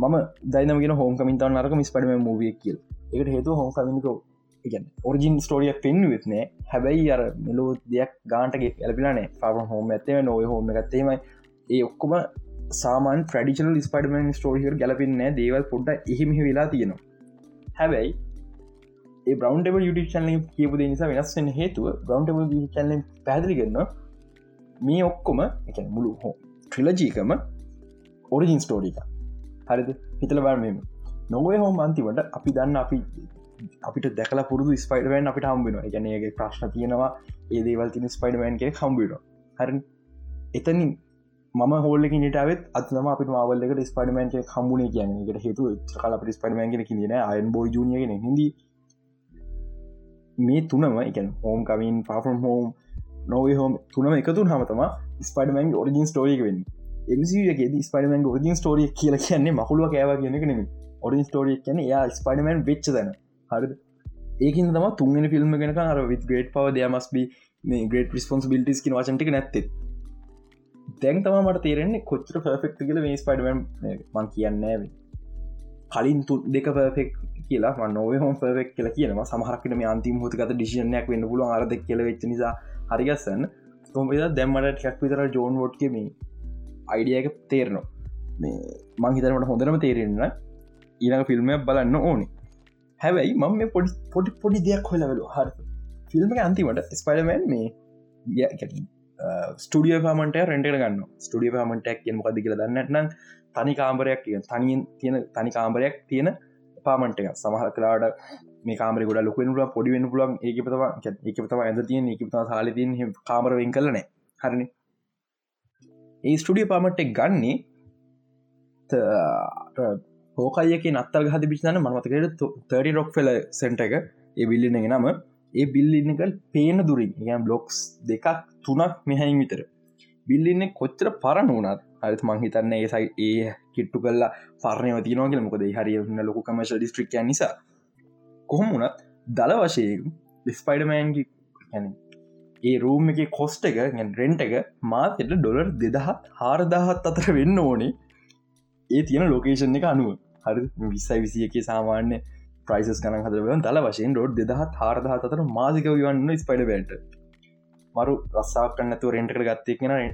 මම දයිනමගෙන හෝම කමින්තව නරක මිස් පඩම මූවිය කියල්. එකට හේතු හෝම කමිනිකෝ ඉගන් ඔරිජින් ස්ටෝරිය පෙන්වෙත්නෑ හැබැයි අර මෙලෝ දෙයක් ගාන්ටගේ ඇලපිලානේ පාම හෝම ඇත්තේ නොය හෝම ඇත්තේමයි ඒ ඔක්කොම සාමන් ට්‍රඩිෂනල් ස්පඩමන් ස්ටෝරිය ගැලපින්නෑ දේවල් පොඩ්ඩ එහිමිහි වෙලා තියෙනවා. හැබැයි ඒ බ්‍රවන්ටබ YouTube චනල කියපු නිසා වෙනස්වෙන් හේතුව බ්‍රවන්ටබ චනල පැදිලිගන්න මේ ඔක්කොම එක මුළු හෝ ට්‍රිලජීකම ඔරිජින් ස්ටෝරික හරිද? හිතල බර්මම නොවේ හෝම අන්තිවට අපි දන්න අපි අපිට දැකල පුරදු ස්පයිඩවන් අපිට හම්බෙන ගැනගේ ප්‍රශ්න තියෙනවා ඒ දේවල් තින ස්පයිඩමන්ගේ හම්බිට හරි. එතනින් ම හෝල්ලක නිටාවත් අත්ම අප මවල්ලක ස්පඩමන්ක හම්බුණ කියන්නකට හේතු කල ස්පඩමන්ගෙන කියන අයන් බෝ ජනියගෙන හිදී මේ තුනම එක හෝම් කමින් පාෆම් හෝම් නොවේ හෝම් තුනම එකතුන් හමතම ස්පඩමන් ඔරිජින් ස්ටෝරික වෙන්න. එමගේ ස්පඩමන් ඔරිජින් ස්ටෝරිය කියල කියන්නේ මහුලුව කෑව කියන නෙම ඔරින් ස්ටෝරිය කියන යා ස්පඩමන් වෙච්ච දන හරි ඒකින් තම තුන්ගෙන ෆිල්ම් ගෙනක අර විත් ග්‍රේට් පව දමස්බ මේ ග්‍රේට රිස්පොන්සිබිලිටිස් කින වචන්ටික නැත්තේ. දැන් තම මට තේරෙන්නේ කොච්චර පර්ෆෙක්් කියල මේ ස්පඩමන් මං කියන්න කලින් තු දෙක පර්ෆෙක් කියලා නොව හොම පෙක් කියල කියන සමහරකට මේ අන්තිම හොතකත ඩිසිනයක් වෙන්න පුල අරද කියල වෙච්ච නිසා හරිගස්සන්න කොමද දැම්මට ටැක් විතර ජෝන් වෝට්කම අයිඩියක තේරනවා. මේ මං හිතරමට හොඳරම තේරෙන්න ඊළඟ ෆිල්ම් බලන්න ඕනේ. හැබැයි මම මේ පොඩි පොඩි පොඩි දෙයක් හොලවලු හර. ෆිල්ම් අන්තිමට ස්පයිඩමන් මේ ස්ටඩිය පාමට රෙන්ට ගන්න ස්ටඩිය පාමටක් කිය මොකද කියල දන්නටනම් තනි කාම්බරයක් කිය තනියෙන් තියෙන තනි කාම්බරයක් තියෙන පාමට එක සමහ කලාට මේ කාමර ගොඩ ලොකෙනුල පොඩි වෙන පුලන් ඒකපතවා ඒකපතම ඇද තියෙන් ඒකපතා සාලතින් කාමරවෙන් කලනෑ හරණ ඒ ස්ටඩිය පාමට්ටෙක් ගන්නේ හෝකයක නත්තල් හද පිිචන මනමතකට තරි රොක් ෆෙල සෙන්ට එක. ඒ බිල්ලින නම. ඒ බිල්ලින්නකල් පේන දුරින්. යම් බ්ලොක්ස් දෙකක් තුනක් මෙහැයින් විතර. බිල්ලින්න කොච්චර පරණ වනත් අරත් මංහිතන්න ඒ සයි ඒ කිට්ටු කල්ලා පරණය තියනවාගල මොකද හරින්න ලොකු කමශ ඩිස්ට්‍රික් නිසා. කොහොම වනත් දල වශයෙන් ඩිස්පයිඩමෑන්ගි ඇන ඒ රූම් එක කොස්ට එක ගැන් රෙන්ට එක මාතෙට ඩොලර් දෙදහත් හාරදාහත් අතර වෙන්න ඕනේ. ඒ තියෙන ලොකේෂන් එක අනුව. හරි විස්සයි විසිය එක සාමාන්‍ය ප්‍රයිසස් කන හදරවන් දල වශයෙන් ඩොඩ් දෙදහත් හාරදහ අතර මාසික වන්න ස්පයිඩ බැට මරු රස්සාක් කන්නතු රෙන්ටක ගත්තය කියෙන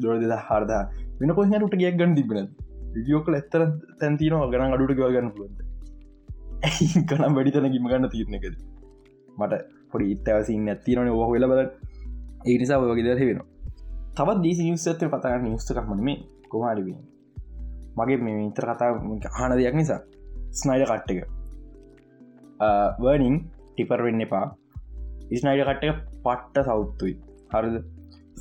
දොර දෙද හාරදා වෙන කොහට ගයක් ගන්න තිබෙන විදිියෝකල එත්තර තැන්තින ගන අඩුට ගවගන්න පුුවන්ද කනම් වැඩි තැන ගිම ගන්න තිරනකද මට පොඩි ඉත්තවසින් ඇතිරන ඔහ වෙල බල ඒ නිසා වගේ දර වෙන තවත් දීසි නිවස් ඇතර පතා නිස්තකක්මන මේ කොහරිවෙන මගේ මේ ඉතර කතා හන දෙයක් නිසා ස්නයිඩ කට්ට එක. වර්නිින් ටිපර් වෙන්න එපා. ඉස්නයිඩ කට්ට පට්ට සෞත්තුයි හරිද?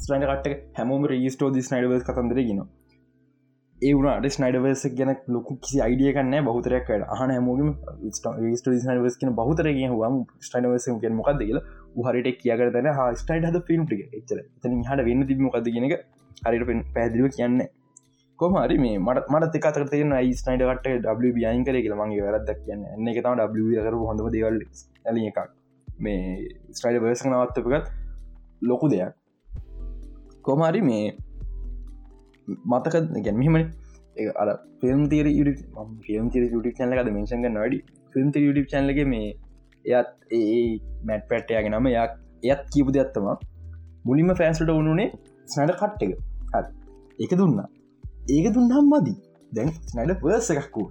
ස්නයිඩ කට්ට හැමෝම රීස්ටෝ දි ස්නයිඩවස් කතන්දර ගෙන. ඒවුණට ස්නයිඩවස ගැන ලොකු කිසි අයිඩිය කන්න බහතරයක් අහන හැමෝගම ස්නයිවස් කියන බහතරගේ හම ස්ටයිනවස කිය මොකක්ද කියලා හරිට කියකර තන හ ස්ටයිඩ හද ෆිල්ම් ටික. එච්චර එතන හට වෙන්න තිබ මොකද කියනක හරිට පෙන් පැදිව කියන්න කොහමරි මේ මට මට එකතර තියෙන ස්නයිඩ කට ව බියන් කර කියල මගේ වැරදක් කියන්න. එන්න එක තම ව කර හොඳම දේවල් ඇල එකක්. මේ ස්ටයිඩ වර්ස නවත්තපකත් ලොකු දෙයක්. කොමරි මේ මතක ගැන මෙහම අ ෆිල්ම් තීර ෆිල්ම් තිර යුටි චනල ද මේශක නඩි ෆිල්ම් යුටි චනලගේ මේ එයත් ඒ මැට් පැට්ටයගේ නම යක් එයත් කීපු දෙයක්ත්තම මුලින්ම ෆෑන්ස්ට වුණුනේ ස්නට කට් එක. හත් එක දුන්න. ඒක දුන්නම් මදී. දැන් නඩ පර්ස එකක්කු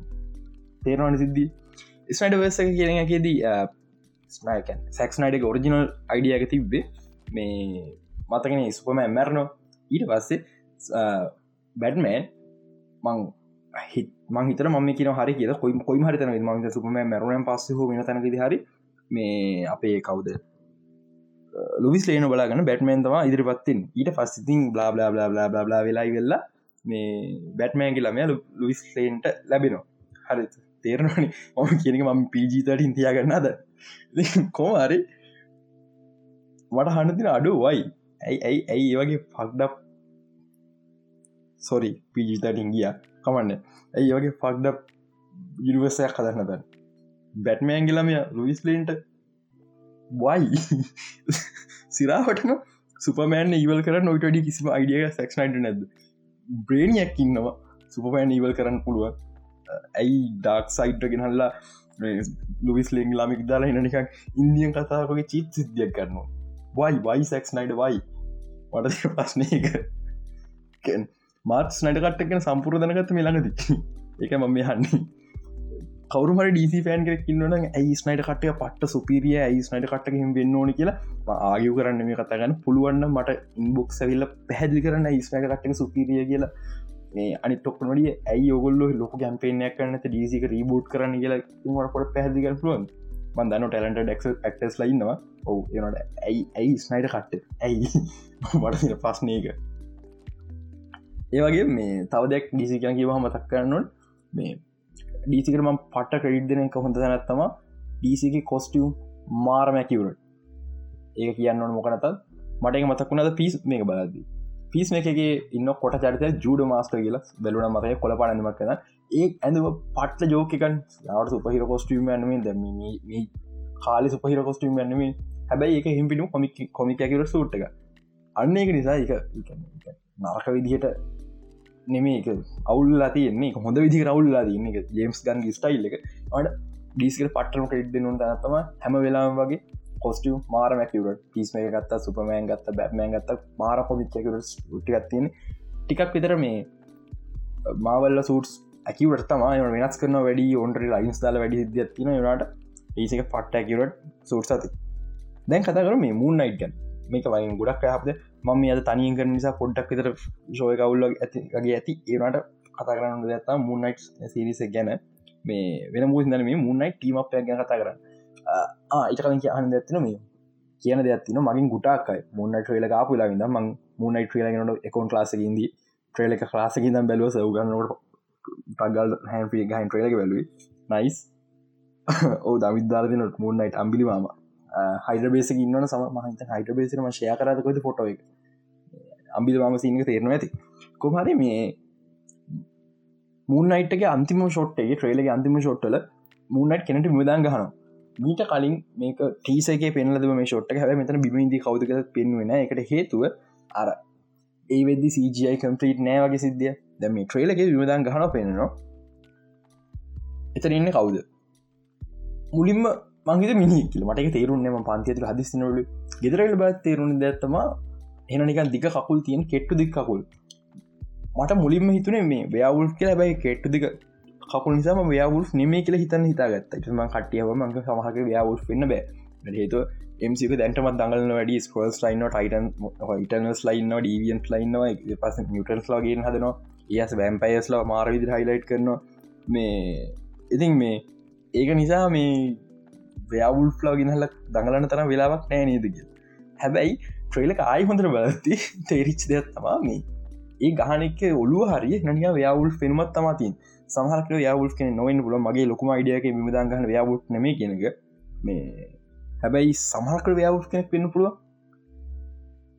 තේරවාන සිද්ධී? ස්නයිඩ වර්ස එක කියන එකේදී ස්නයකන් සැක්ස් නයිඩ ඔරිජිනල් අයිඩියක තිබ්බේ මේ මතකෙන ස්පම මැරණෝ. ඊට පස්සේ බැඩ්මෑන් මං හිත් මං හිතර ම කියන හරි කිය කොයි කොයි හරිතන මං සුපම මැරුණන් පස්ස හෝ වෙන තැනකෙද හරි මේ අපේ කවුද? ලුවිස් ලේන බලාගන්න බැට්මන් තම ඉදිරිපත්තින් ඊට පස්සිතින් බලා බලා බලා බලා බලා බලා වෙලායි වෙල්ලා මේ බැට්මෑන්ගේ ළමය ලුවිස් ලේන්ට ලැබෙනවා. හරි තේරනනි ඔම කියනක මම පීජීතට ඉන්තියාගන්න අද කෝමරි මට හනතින අඩු වයි ඇයි ඇයි ඇයි ඒවගේ පක්ඩක් සොරි පිජිතටින් ගිය. කමන්න. ඇයි වගේ පක්ඩක් යුනිවර්සයක් කදන්නතන් බැට්මෑන්ගිලමය ලුවිස්ලන්ට වයි සිරාහටන සුපමෑන් ඉවල් කර නොටඩි කිසිම අයිඩිය සක්නයිට නැද බ්‍රේණයක් ඉන්නවා. සුපමෑන් ඉවල් කරන්න පුළුවන්. ඇයි ඩක් සයිට්ට ගෙනහල්ලා ලුවිස් ලෙන් ලාමික් දාලා එනනිකක් ඉන්දියන් කතාවගේ චිත් සිද්ධියක් කරනවා වයි වයි සැක්ස් නයිඩ වයි මට ප්‍රශ්නයක මාත් නට කට්ටගෙන සම්පුර දනගත්ත මෙලාඟද එක මම යන්නේ කවරුමට ඩීසි ෆෑන් කෙක් ඉන්නන ඇයි ස්නයිට කටය පට්ට සුපිරිය ඇයි ස්නයිට කට්ටකින් වෙන්න ඕනි කියලා ආයු කරන්න මේ කතාගන්න පුළුවන්න මට ඉන්බොක් සැවිල්ල පැහැදිි කරන්න ස්නයිට කට්ටක සුපිරිය කියලා. මේ අනි ටොක්නොඩිය ඇයි ඔගොල්ල ලොක ගැම්පේනයක් කරන්නත ඩීසික රීබෝට් කරන්න කියලා මට පොට පැදිග පුළුවන් මන්දන්න ටලට ඩක් ක්ටස් ලයින්නවා ඔවු එනට ඇයි ඇයි ස්නයිට කට්ට ඇයි? මට පස්නයක ඒවගේ මේ තවදයක් ඩිසිකන් කිව මතක් කරන්නුන් මේ ඩීසිකරම පට ක්‍රඩ් දෙන එක හොඳ නැත්තම ඩීසික කොස්ටියම් මාරමැකිවරට ඒක කියන්න ඕන මොකනත මට මතකුණද පිස් මේ බලද පිස් එකගේ ඉන්න කොට චරිත ජුඩ මාස්ට කියලා බැලුන මතය කොල පනඳමක් කන ඒ ඇඳ පට්ල ජෝකකන් යාට සුපහිර කොස්ටියම් ඇනුවෙන් දැම කාලි සුපහිර කොස්ටියම් ඇනුවෙන් හැබැයි එක හිම්පිටු කොමික් කොමික ඇකිර සූට් එක. අන්න එක නිසා එක නරක විදිහට නෙමේ එක අවුල්ලා තියන්නේ. හොඳ විදි රවුල්ලා තියන්න. එක ජේම්ස් ගන් ස්ටයිල් එක. අට ඩීස්කට පටම ක්‍රෙඩ් නො තනත්තම හැම වෙලාම් වගේ කොස්ටිය මාර මැකවට පිස් මේ ගත්ත සුපමෑන් ගත්ත බැත්මෑන් ගත්ත මාර කොමිච්චකට ටිකත්තියෙන ටිකක් විතර මේ මාවල්ල සූටස් ඇකිවට තමා වෙනස් කරන වැඩි ඔන්ට ලයින්ස් දාල වැඩි දතින නට ඒසක පට්ට ඇකිවට සූට් සති දැන් කතකර මේ මූන් නයිට්ගන් මේක වයින් ගොඩක් හපද මම අද තනියෙන් කර නිසා පොඩ්ඩක් විතර ශෝය කවුල්ල ඇතිගේ ඇති ඒනට කතා කරන්න දත්තා මුන්නයිට් සිරිස ගැන. මේ වෙන මුදන මේ මුන්නයි ටීමක් ගැන කතා කරන්න. ඒට කලින් අහන්න ඇත්තින මේ. කියන දෙයක්තින මගින් ගුටාක්යි මුන්න ට්‍රේල කාපු ලාවිද මං මුන්නයි ට්‍රේලගෙනට එකකොන් ලාසකින්දී ට්‍රේල එක ලාසකිදම් බැලුව සවගන්නට පගල් හැන්පිය ගහන් ට්‍රේලක බැලුවේ. නයිස් ඕ දවිදාරදිනට මුන්නයිට අම්බිලි මාම හයිඩබේස ඉන්න සම මහිත හයිට බේසම ශය කරතකොද ෆොටෝ එක? අම්බිල ම සිංහ තේරන ඇති. කොහරි මේ මූනයිටගේ අන්තිම ෂොට්ගේ ට්‍රේලගේ අන්තිම ෂොට්ටල මූනයිට් කෙනට මුදන් ගහන මීට කලින් මේක ටීසගේ පෙන්ලද මේ ෂොට්ට හැ මෙතන බිමන්දී කවදක පෙන්වෙන එකට හේතුව අර ඒ වෙදදි CGI කම්ප්‍රීට් නෑ වගේ සිද්ධිය දැම ට්‍රේලගේ විමදන් ගහන පෙන්නවා. එතන ඉන්න කවුද? මුලින්ම මංගේද මිනි කියල. මට තේරුන්නම පන්තියතු හදිස්නලු ගෙදරල බත් තේරුණ දැත්තම එනනිකන් දික කකුල් තියෙන් කෙට්ටු දික් කකුල්. මට මුලින්ම හිතුනේ මේ ව්‍යවුල් කියලා. බයි කෙට්ටු දික කකුල් නිසාම ව්‍යවුල් නෙමේ කියල හිතන්න හිතාගත්ත. ම කටියව මංක සමහක ව්‍යවුල් වෙන්න බෑ. හේතු එමසික දැන්ටමත් දඟලන වැඩි ස්කෝල්ස් ලයින්න ටයිටන් හිටනස් ලයින්න ඩීවියන් ලයින්නවා පස නිියටන්ස් ලාගෙන් හදනවා. ඒස් බැම්පයස්ලා මාර විදි හයිලයිට් කරනවා. මේ ඉතින් මේ ඒක නිසා මේ ව්‍යවුල් ලා ගෙනහල දඟලන තරම් වෙලාවක් නෑ නේදක හැබැයි ට්‍රේලක ආයි හොඳර බලති තේරිච් දෙයක් තමා මේ. ඒ ගහනෙක් ඔලු හරි නනිය ව්‍යවුල් පෙනුමත් තමාතින් සහරක යවුල් කෙන නොවෙන් පුල මගේ ලොකුම අයිඩියක මිදංගහන ව්‍යවුට් නම කියනක මේ හැබැයි සමහරක ව්‍යවුට් කෙනෙක් පෙන්න්න පුළුව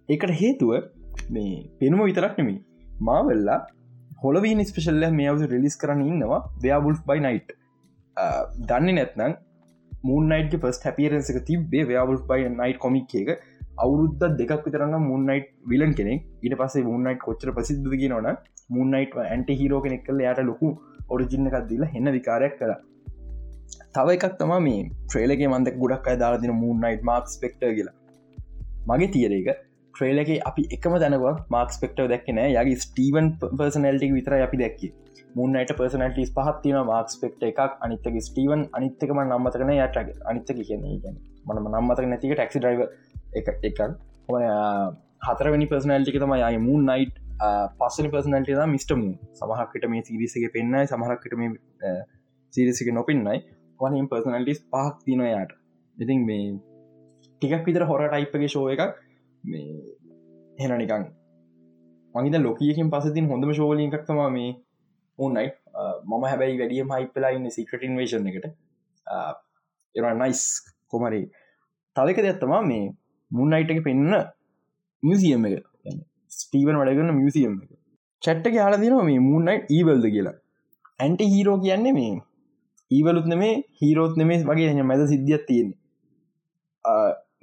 ඒකට හේතුව මේ පෙනුම විතරක් නෙමේ මාවෙල්ලා හොලවී ස්පේෂල්ල මේ අවස රිලිස් කරන්න ඉන්නවා ව්‍යවුල් බයි නයිට් දන්නේ නැත්නම් මූන්නයිට පස් හැපිරසක තිබේ ව්‍යවුල් බයි නයිට් කොමික් එක. අවුරුද්ධ දෙකක් විතරන්න මුන්නයිට් විලන් කෙනෙක්. ඉට පසේ මුන්නයිට් කොච්චර ප්‍රසිද්ධ නොන මුන්නයිට් ඇන්ට හිරෝ කෙනෙක් කල යට ලොකු ඔරිජින්න එකක් දිල හෙන්න විකාරයක් කර තව එකක් තම මේ ට්‍රේලගේ මන්දක් ගොඩක් අයි දාලාදින මුන්නයිට් මාක් ස්පෙක්ට කියලා. මගේ තියර එක ට්‍රේලගේ අපි එකම දැනව මාක් ස්පෙක්ටව දැක්කනෑ යගේ ස්ටීවන් පර්සනල්ටි විතර අපි දැක්කේ. මුන්නට පර්සනටස් පහත්තින මාක්ස් පෙක්ට එකක් අනිත්තක ස්ටීවන් අනිත්තකම නම්මතකන යට අනිත්තක කියන්නේ ගැන මනම නම්මතක නැතික ටක්සි ඩ්‍රයිව එක එකක්. හතරවනි පර්සනල්ටික තම යයි මුන් නයිට් පස්සනි පර්සනල්ට මිස්ටම සමහක්කට මේ සිරිසක පෙන්න්නයි සමහක්කට මේ සිරිසික නොපෙන්න්නයි වනින් පර්සනල්ටිස් පහක් තින යාට? ඉතින් මේ ටිකක් විතර හොර ටයිප්ගේ ශෝ එකක් මේ හෙන නිකං මගේද ලොකියකින් පසතින් හොඳම ශෝලින් එකක්තම මේ උන්නයි මම හැබැයි වැඩියම හයිපලා ඉන්න සිකට ඉන්වේශන එකට. එර නයිස් කොමරි. තලක දෙත්තමා මේ මුන්නයිට එක පෙන්න්න මියසියම් එක. ස්ටීවන් වඩගන්න මියසියම් එක. චට්ට යාල දිනවා මේ මුන්නයි ඊවල්ද කියලා. ඇන්ට හීරෝ කියන්නේ මේ ඊවලුත් නෙමේ හීරෝත් නෙමේ වගේ මැද සිද්ධියත් තියෙන්නේ.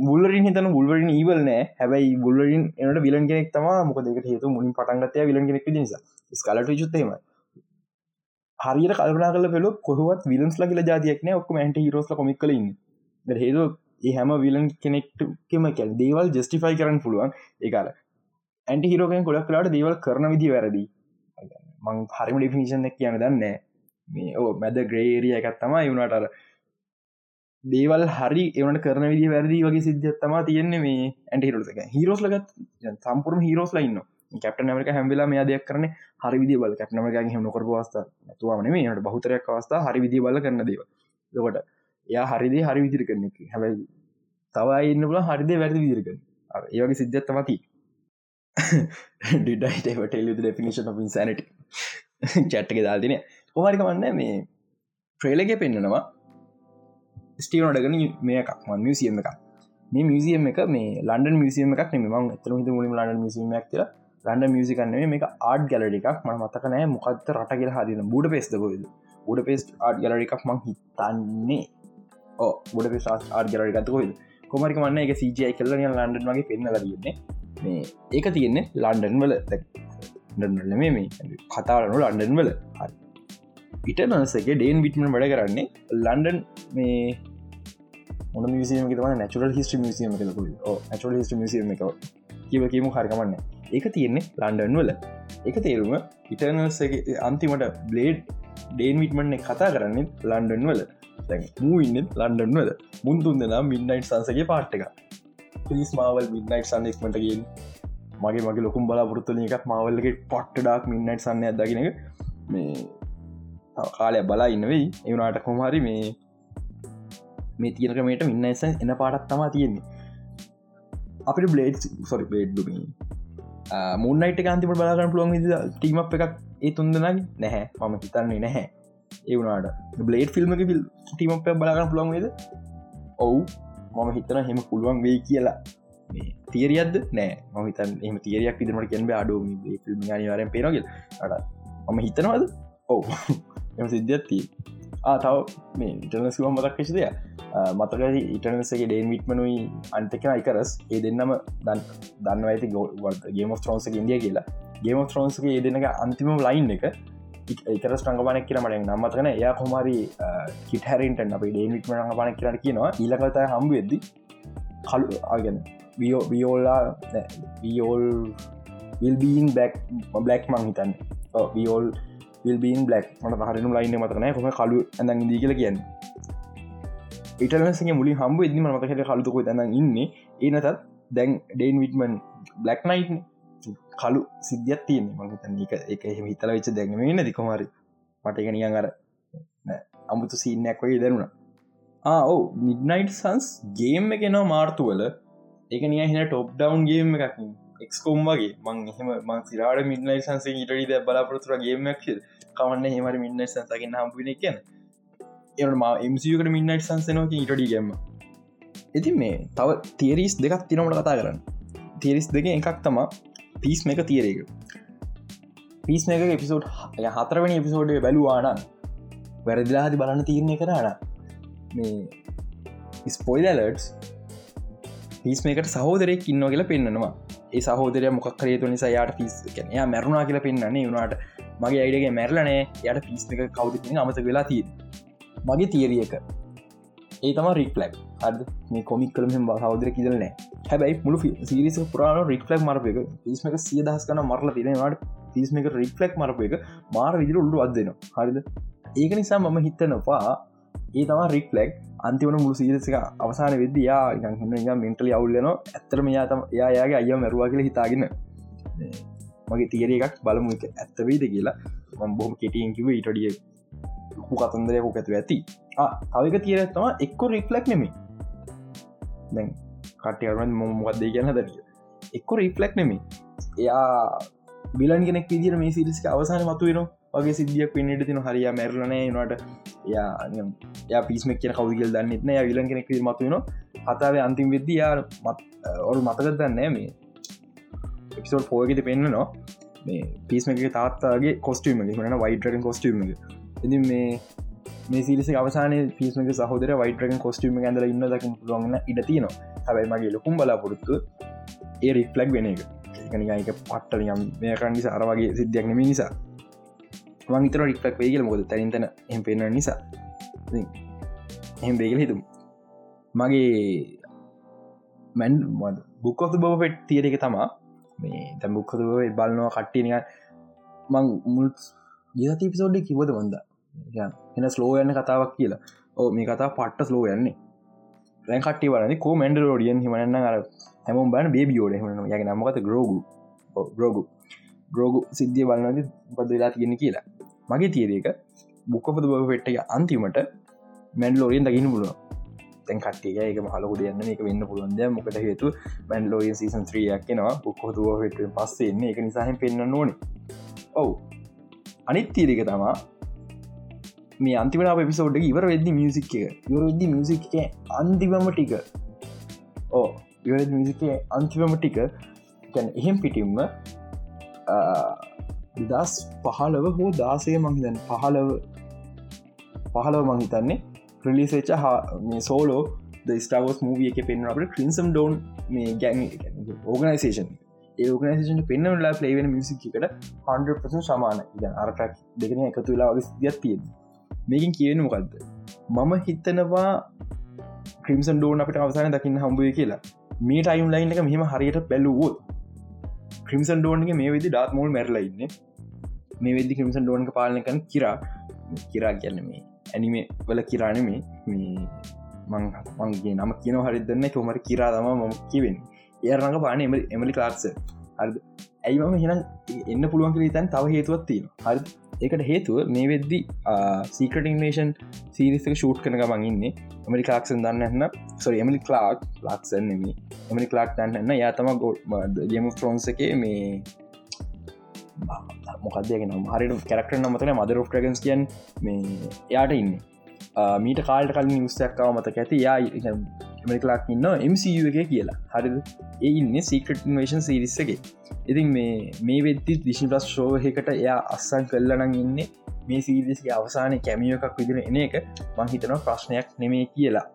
බුල්ලින් හිතන බුල්වරින් ඊවල් නෑ. හැබයි බුල්ලින් එනට විලන් කෙනෙක් තම මොක දෙක හේතු මුලින් පටන්ගතය විලන් කෙනෙක් නිසා. ස්කලට චුත්තේම හරියට කල්පනා කල පෙලු කොහවත් විලන්ස් ලකිල ජාතියක්න ඔක්ක මැන්ට හිරෝස්ල කොමික් කලින් හේතු ඒ හැම විලන් කෙනෙක්ටම කැල් දේවල් ජස්ටිෆයි කරන්න පුළුවන්. ඒකාල ඇන්ට හිරෝකෙන් ගොඩක් කලාට දේවල් කරන විදි වැරදි. මං හරිම ඩිෆිනිෂන් එක කියන දන්න මේ ඕ මැද ග්‍රේරිය එකත් තම යුණටර දේවල් හරි එවනට කරන විදි වැරදි වගේ සිද්ධත්තම තියෙන්නේ මේ ඇන්ට හිරෝස එක. හිරෝස් ලගත් සම්පුරම හිරෝස් ලයින්න කැප්ට නමක හැම්වෙලා මේ දෙයක් කරන හරි විදි බල කැප්නම ග හම නොකර වස්ථ තුවන මේට බහතරයක් අවස්ථා හරි විදි බල කරන්න දේව ලොකට එයා හරිදේ හරි විදිර කරන එක. හැබැයි තවයි ඉන්න පුල හරිදේ වැරදි විදිරක ඒවගේ සිද්ධත්තමති ඩිඩයිටටෙල් ඩිනිශන් ඉන්සනට චැට්ක දාල්තින කොමරික වන්න මේ ට්‍රේලගේ පෙන්න්නනවා ස්ටීනොඩගන මේ එකක්. මන් මියසියම් එක මේ මියසියම් එක මේ ලන්ඩ මියසියම එකක් නෙම ම එතර හිත මුලින් ලන්ඩ මියසිම ක්තර ලන්ඩ මියසිකන්නේ මේ ආඩ් ගැලඩ එකක්. ම මතකනෑ මොකක්ත රටගල හදින බුඩ පෙස්ද බොද බුඩ පෙස් ආඩ් ගැලඩ එකක් මං හිතන්නේ. ඕ බුඩ පෙස් ආඩ් ගැලඩ ගතකොයිද කොමරික මන්න එක සජය කෙල්ලන ලන්ඩන් වගේ පෙන්න ලදන්නේ මේ ඒක තියෙන්නේ ලන්ඩන් වල. ඩ මේ කතාරනු ලන්ඩන් වල. ඉටනසගේ ඩේන් විටමන් වැඩ කරන්නේ ලන්ඩන් මේ මොන මියසියම තම නැචුරල් හිස්ට මියසියම කලකු නැචුරල් හිස්ට මියසියම එක. කිව කියමු හරිකමන්න ඒක තියෙන්නේ ලන්ඩන් වල. එක තේරුම ඉටනසගේ අන්තිමට බ්ලේඩ් ඩේන් විටමන්න කතා කරන්නේ ලන්ඩන් වල. මූ ඉන්න ලන්ඩන් වල. මුන්තුන් දෙනා මින්නයිට් සංසගේ පාට්ටක පිස් මාවල් මින්නයිට් සන්නෙක්මටගෙන් මගේ මගේ ලොකුම් බලාපොරත්තුල එකක් මවල්ලගේ පොට්ට ඩක් මින්නයිට් සන්න අදගෙන මේ කාලය බලා ඉන්නවෙයි එවනාට කොමහරි මේ මේ තියනකමට මින්නයිස එන පාටක් තමා තියෙන්නේ. අපිට බ්ලේඩ් සොරි බේඩ්ඩුම මුන්නයිට කාන්තිපට බලාගන්න පුළොන් ටීම එකක් ඒ තුන්දනගේ නැහැ. මම හිතන්නේ නැහැ. ඒවනාට බ්ලේඩ් ෆිල්ම් එක ටීමක් බලාගන්න පුළොන්ේද ඔවු. මම හිතන හෙම පුළුවන් වේ කියලා. තීරියද නෑ මහිතන් එම තීරයක් විදමට කැන්බ අඩු ෆිල්ම් අනිවාරෙන් පේනගල් අට මම හිතනවද? ඔවු. එම සිද්ධත්තිී ආතාව මේ ඉටනස්කම මතක් ෙසිදය මතක ඉටනසගේ ඩේන් විට්මනුයි අන්තකෙන අයිකරස් ඒ දෙන්නම දන් දන්න ඇති ගේම ත්‍රෝන්ස ඉන්දිය කියලා. ගේම ත්‍රෝන්සගේ ඒ දෙන්නක අන්තිම ලයින් එක එකර ස්ටංගපනක් කියර මට නම්මතකන එයා කොමරි කිටහැරන්ට අප ඩේ විටම රඟපනක් කියරට කියනවා. ඊලකතය හම්බ වෙද්දි කලු අගෙන වියෝ වියෝල්ලා වියෝල් විල්බීන් බැක් බ්ලක් මං හිතන්න. වියෝල් විල්බීන් බ්ලක් මට හරනු ලයින්න මතන කොම කලු ඇඳ දී කියල කියන්න? ඉටලසගේ මුලි හම්බ ඉදම මතකට කලුතකො ඇඳ ඉන්න. ඒනතත් දැන් ඩේන් විටමන් බ්ලක් නයිට් කලු සිද්ධියත් තියන්නේ. මතන එක එක එහම හිතල වෙච්ච දැන්ම නැති කොමරි මට එක නියන් අර අමුතු සීනයක් වගේ දැනුණ. ආ මිඩ්නයිට් සන්ස් ගේම් එකෙනවා මාර්තුවල එක නිය හින ටොප් ඩවන් ගේම් එකක් එක්ස්කෝම් වගේ මං එහෙම මං සිරාට මිඩ්නයි සංසේ ඉටඩිද බලාපොරතුර ගේමක් කවන්න හෙමට මින්න සන්සකින්න හම්පුන කියන එනම එමසිකට මින්නයිට් සංසනෝක ඉටඩි ගම ඉතින් මේ තව තේරිස් දෙකක් තිනමට කතා කරන්න. තේරිස් දෙක එකක් තම පිස් මේක තියරේක පිස් මේක එපිසෝඩ් හතරවනි එපිසෝඩ් බැලුවාන වැරදිලා හදි බලන්න තීරණය කරන්න මේ ස්පොයිලලටස් පිස් මේකට සහෝදරෙක් ඉන්න කියලා පෙන්න්නනවා ඒ සහෝදරය මොක්කරේතු නිසා යාට පිස් කැනයා මැරුණා කියලා පෙන්න්නන්නේ වුණට මගේ අයිඩගේ මැරලනේ යට පිස් එක කවුද අමත වෙලා තිය මගේ තීරියක ඒ තම රික්ලක් අද මේ කොමික් කළම හවදර කිදරනෑ හැබැයි මුළු සිරිස පුරාණ රික්ලක් මරපක පිස්මක සිය දහස් කන මරල තිරෙනවාට පිස් එක රික්ලක් මරපු එක. මාර විදිර උල්ලු අදදෙන හරිද? ඒක නිසා මම හිතනවා ඒ තම රික්ලෙක් අන්තිවන මුළු සීරසික අවසාන වෙදයා හන්න මෙන්ටලි අවුල්ලන ඇත්තරම යාතම යායාගේ අය මැරුවා කියල හිතාගෙන මගේ තියර එකක් බලමු එක ඇත්තවෙයිද කියලා. ම බොහම කෙටියෙන් කිව ඉටඩිය ලොකු කතන්දරයකු ඇතු. ඇති තවක තියර තම එක්කො රික්ලක් නෙමේ දැන් කටයරුවන් මොමොකක්දේ කියන්න දරිය එක්කො රිෆලෙක් නෙමේ එයා බිලන් කෙනෙක් විදිර මේ සිරිසික අවසාන මතු වෙන වගේ සිදියක් පින්නට තින හරියා මැරලනෑ නට යා පිස්මක් කියන කවුගල් දන්නෙත්න ය විලන් කෙනෙක් මතු වෙන කතාවේ අන්තිම් වෙද්ද යා මත් ඔරු මතකත් දන්නෑ මේ එපිසෝඩ් පෝගෙත පෙන්න්න නවා මේ පිස්මක තාත්තාගේ කොස්ටීම මන වයිටරෙන් කොස්ටීම ඉති මේ මේ සිරිසි අවසාන පිස්මක සහෝදර වයිටරෙන් කොස්ටීම ඇඳල ඉන්න දකින පුළුවන්න්න ඉඩ තියනවා. හැබයි මගේ ලොකුම් බලාපොරොත්තු ඒ රිෆ්ලක් වෙන එක. එකනික පට්ට යම් මේ කරන්නි සාර වගේ සිද්ධයක් නෙම නිසා. මංතර රික්ලක් වේගල මොද තැරිතන එම පෙන්න්න නිසා එහම බේගල හිතුම් මගේ මැන් බුක්කොතු බව පෙට් තියර එක තමා මේ තැ බුක්කතු බලනවා කට්ටිනික මං මුල් ගිති පිසෝඩ්ඩි කිවද වන්ද එන ස්ලෝ යන්න කතාවක් කියලා. ඕ මේ කතා පට්ට ස්ලෝ යන්නේ. රැන් කට්ටි වලන කෝ මැන්ඩ ෝඩියන් හිමනන්න අර හැම බන බේබියෝඩ හන යගේ නමකත ග්‍රෝගු ග්‍රෝගු ග්‍රෝගු සිද්ධිය බලන්නද පද වෙලා තියෙන කියලා. මගේ තියරක බුක්කොපද බව පෙට්ට අන්තිමට මැන්ලෝරියෙන් දකින්න පුළුව තැන් කටේ එක හලක දෙන්න එක වෙන්න පුළුවන්ද මොකට හේතු මැන්ලෝය සීසන් ත්‍රියක් කෙනවා බුක්කොතුව පෙට පස්සෙන්නේ එක නිසාහම පෙන්න්න ඕන. ඔවු. අනිත් තීරක තමා මේ අන්තිමට පිසෝඩ් ඉවර වෙදදි මියසික් එක. යුරදදි මියසික් එක අන්තිවම ටික. ඕ ඉවර මිසික අන්තිවම ටික. ගැන එහෙම් පිටිම්ම දස් පහලව හෝ දාසය මහිතන් පහලව පහලව මහිතන්නේ ප්‍රලිසේච මේ සෝලෝ ස්ටාවස් මූවිය එක පෙන්න්න අපට ක්‍රින්සම් ඩෝන් මේ ගැන් ඕගනයිසේෂන් ඒගනේෂන් පෙන්න්නලා පලේවෙන මිසිකට 100% සමාන ඉග අරටක් දෙකන එකතු වෙලා වගේ ගත් තියෙන මේකින් කියන මොකක්ද මම හිත්තනවා ක්‍රිම්සන් ඩෝන් අපට අවසාන දකින්න හම්බුව කියලා. මේ ටයිම් ලයින් එක මෙහම හරියට බැලුවොත් ක්‍රිම්සන් ඩෝන්ගේ මේ වෙදි ඩාත් මෝල් මැරලයින්න මේ වෙදදි ක්‍රිම්සන් ඩෝන්ක පාලනකන කිරා කිරා කියන්න මේ ඇනිමේ වල කිරානමේ මේ මංගේ නම කියන හරිදන්න චෝමට කිරා තම ම කිවෙන් ඒරඟ පාන එම එමලි ලාක්ස හරි ඇයි මම හෙන එන්න පුළුවන් කර තන් තව හේතුවත් තියෙන හරි එකට හේතුව මේ වෙද්දි සීකට ඉන්වේෂන් සීරිසක ෂූට් කන ගමන් ඉන්නේ එමලි ලාක්සන් දන්නන්න සො එමලි ලාක් ලාක්සන් නෙම එමලි ලාක් දන්නන්න යාතම ගොඩ් ගම ෆ්‍රෝන්ස එක මේ මොකදගෙන හරි කැරක්ට නමතන මදර ෝගන්ස් කියන් මේ එයාට ඉන්න. මීට කාල්ට කලින් නිස්තක්කාව මතක ඇති. යා එමලිකලාක් ඉන්න MCU එක කියලා. හරිද? ඒ ඉන්න සීකට ඉන්වේෂන් සිරිස්සගේ ඉතින් මේ මේ වෙද්දි විශි ප්ලස් ශෝහකට එයා අස්සන් කල්ලනං ඉන්න. මේ සීරිසිගේ අවසානය කැමිය එකක් විදිර එන එක මං හිතන ප්‍රශ්නයක් නෙමේ කියලා.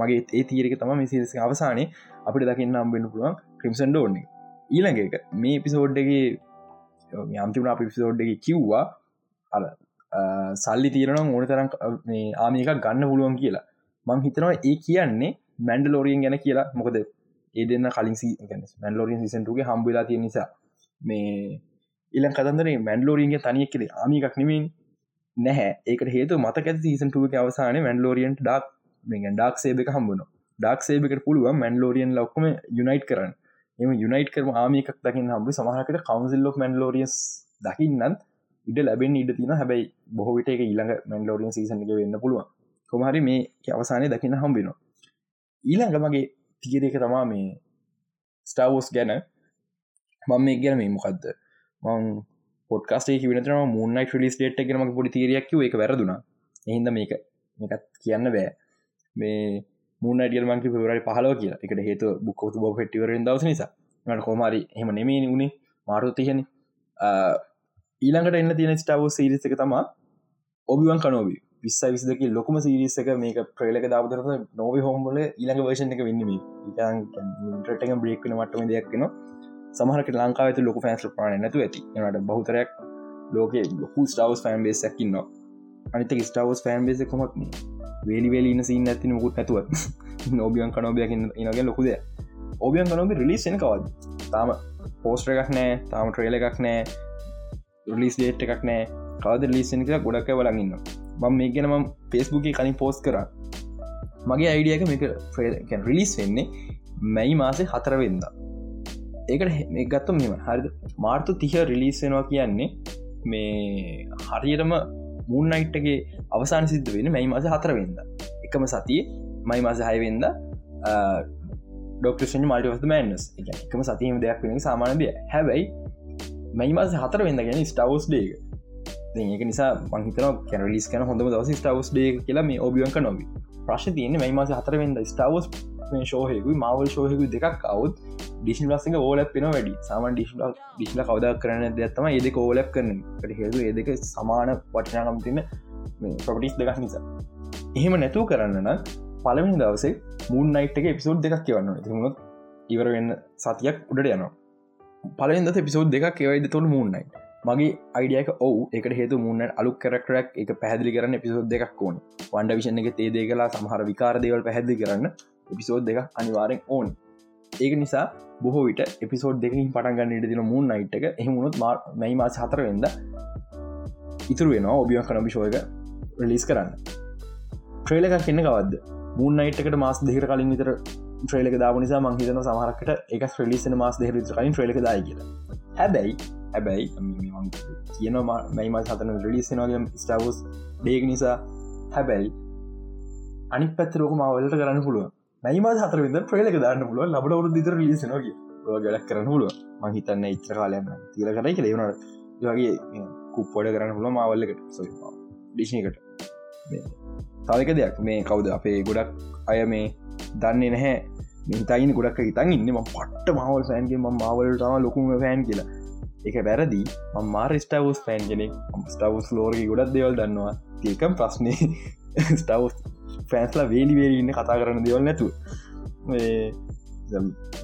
මගේ ඒ තීරක තම මේ සිරිසි අවසානය අපිට දකින්න අම්බෙන්න්න පුළුවන් ක්‍රිම්සන් ඩෝන්නේ ඊළඟ එක. මේ පිසෝඩ්ඩගේ අන්තිමන පිසෝඩ්ඩගේ කිව්වා අල සල්ලි තීරන ඕන තරම් ආමික ගන්න පුළුවන් කියලා. මං හිතනවා ඒ කියන්නේ මැන්ඩ ලෝරියෙන් ගැන කියලා. මොකද ඒ දෙන්න කලින් මැන්ලෝරින් සිසන්ටුගේ හම්බවෙලා තිය නිසා. මේ ඉලන් කතන්දරේ මැන්ලෝරීන්ගේ තනියක් කෙරේ ආමිකක් නෙමින් නැහැ. ඒක හේතු මතක සීසන්ටුවක අවසාන මැන්ලෝරියන්ට ඩක් මෙගෙන් ඩක් සේබක හම්බුණ ඩක් සේබකට පුළුව මැන්ලෝරියන් ලොක්කම යුනයිට් කරන්න. එම යුනයිට් කරම ආමිකක් දකින්න හම්බු සමහකට කවන්සිල්ලෝ මැන්ලෝරියස් දකින්නත් ඉඩ ලැබෙන් ඉඩ තින හැබැයි බොහවිට එක ඊළඟ මැන්ලෝරියන් සීසනක වෙන්න පුළුවන්. කොමහරි මේ අවසානය දකින්න හම්බෙනවා ඊළඟ මගේ තිගරක තමා මේ ස්ටාවෝස් ගැන. මම මේ ගැන මේ මොකක්ද මං පොඩ්කාස්ේ වෙනතම මුන්නයි ්‍රලිස් ටේට් එකනම පොඩි තීරයක් එක වැරදුනා. එහින්ද මේක මේකත් කියන්න බෑ. මේ මුන්නඩියල් මංකි පවරයි පහලව කියලා. එකට හේතු බුක්කෝතු බ හෙටිවරෙන් දවස නිසා. මට කොමරි හෙම නෙමේ වුණේ මාරුතියන ඊළඟට එන්න තියෙන ස්ටාවෝ සිරිස එක තමා ඔබිවන් කනෝබී විස්ස විසිදක ලොකම සිරිසක මේක ප්‍රේලක දාවතරත නොව හෝම්බල ඊළඟ වර්ෂණ එක වෙන්නම ටක බ්‍රේක්න මටම දෙයක්නවා සමහරක ලංකාවත ලොක ෆෑන්ස් පාන නැතු ඇති. එනට බහතරයක් ලෝක ලොකු ස්ටවස් ෆෑන් බේස් ඇකින්න අනිත ස්ටවස් ෆෑන් බේස කොමක් වේලි වේලි ඉන්න සින්න ඇති මුකුත් ඇතුව නොබියන් කනෝබයක් ඉනගේ ලොකුද ඔබියන් කනොබ රිලිසෙන කවද තාම පෝස්ට එකක් නෑ තාම ට්‍රේල එකක් නෑ රිලිස් ඩේට් එකක් නෑ. කවද ලිස්සනික ගොඩක් බලගන්න මම මේ ගැන ම පෙස්බුක කලින් පෝස් කර. මගේ අයිඩියක මේක රිලිස් වෙන්නේ මැයි මාසේ හතරවෙන්ද ඒකට ගත්ත මෙම හරි මාර්තු තිහ රිලිස්සෙනවා කියන්නේ මේ හරියටම මුන් අයිට්ටගේ අවසාන සිද්ධ වෙන මැයි මාස හතරවෙන්ද එකම සතිය මයි මාස හයවෙන්ද ඩොක්ටෂන් මල්ටිවස් මෑන්ස් එකම සතියම දෙයක් වෙන සාමානදය හැබැයි මයි මාස හතර වෙන්න ගැන ස්ටවස් ඩේක ඒක නිසා මහිතන කැරලිස් කන හොඳම දවස ස්ටවස් ඩේ කියලා මේ ඔබියන්ක නොවී ප්‍රශ් තියන්නේ මයි මාස හතර වෙන්ද ස්ටවස් ශෝහයකු මවල් ශෝහයකු දෙකක් අවුත් ඩිෂන් ලස්සක ඕලක් පෙන වැඩි. සාමන් ඩිශ් ඩිශ්ල කවද කරන දෙයක්ත්තම ඒදක ඕලක් කරන හේතු ඒදක සමාන පටිනාකම් තින්න ප්‍රපටිස් දෙකක් නිසා. එහෙම නැතුව කරන්න පළමින් දවසේ මුන් නයිට් එක පිසෝඩ් දෙකක් කියවන්න තිමුණොත් ඉවර වෙන්න සතියක් උඩට යනවා. පලෙන්ද පිසෝඩ් දෙකක් කියවයිද තුළ මුන්නයි මගේ අයිඩියක ඔවු. එක හේතු මුන්න අලු කරක්ටරක් එක පැහදිලි කරන්න පිසෝද් දෙකක් ඕන. වන්ඩ විෂණ එක තේදේ කලා සමහර විකාරදේවල් පැහැදිලි කරන්න එපිසෝද් දෙක අනිවාරෙන් ඕන්. ඒක නිසා බොහෝ විට එපිසෝඩ් දෙකින් පටන් ගන්න ඉට දින මුන් නයිට් එක එහමුණොත් මයි මාස හතර වෙද ඉතුරු වෙනවා ඔබියන් කනබි ශෝයක රලිස් කරන්න. ට්‍රේල එකක් කියන්න කවද මුන් නයිට්කට මාස් දෙකට කලින් විතර ට්‍රේලක දාව නිසා මංහිතන සමහරකට එක ්‍රලිසන මාස් දෙහර කලින් ට්‍රේලක දායි කියලා. හැබැයි හැබැයි කියන මයිම සතන රලිස්සනගේ ස්ටවස් ඩේක් නිසා. හැබැයි අනි පැත්තරෝක මවලට කරන්න පුළුව මයිම හතර විද ්‍රේලක දාන්න පුළුව ලබට රු දිතර ලිසනගේ ගඩක් කරන්න පුළුව මහිතන්න ඉච්චර කාලයන්න තිර කරයි කළ වුණට වගේ කුප්පොඩ කරන්න පුළුව මවල්ලකට ඩිෂ්නකට තවක දෙයක්. මේ කවුද? අපේ ගොඩක් අය මේ දන්නේ නැහැ. මිතයින ගොඩක් හිතන් ඉන්න. ම පට්ට මවල් සෑන්ගේ ම මාවලටම ලොකුම ෆෑන් කියලා. එක වැරදි. මාර් ස්ටවස් පෑන් කෙනෙක්. ස්ටවස් ලෝරග ගොඩක් දෙවල් දන්නවා. ඒකම් ප්‍රශ්නය ස්ටවස් ෆෑන්ස්ලා වේඩිවේඩ ඉන්න කතා කරන්න දෙවල් නැතු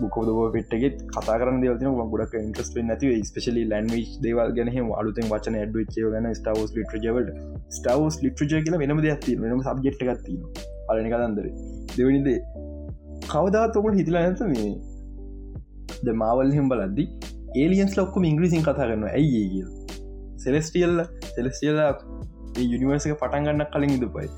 බුකෝදව පෙට්ගෙත් කතා කරන දෙවන ගොඩක් ඉන්ට්‍රස් නැතිව. ස්පෙශලි ලන්වි දේවල් ගැන අලුතෙන් වචන ඇඩ්ච ගන ස්ටවස් ලිටජවලට ස්ටවස් ලිටජ කියල වෙනම දෙයක් වෙනම සබ්ජෙට් ගත්තින අලනි කතන්දර දෙවනිදේ කවදාතොකට හිතලා නැත මේ? ද මාවල් හෙම් බලද්දි ඒලියන්ස් ලොක්කම ඉංග්‍රීසින් කතා කරන්න ඇයි කිය සෙලස්ටියල්ල සෙලස්ටියල්ල යුනිවර්සක පටන්ගන්න කලින් ඉදපයි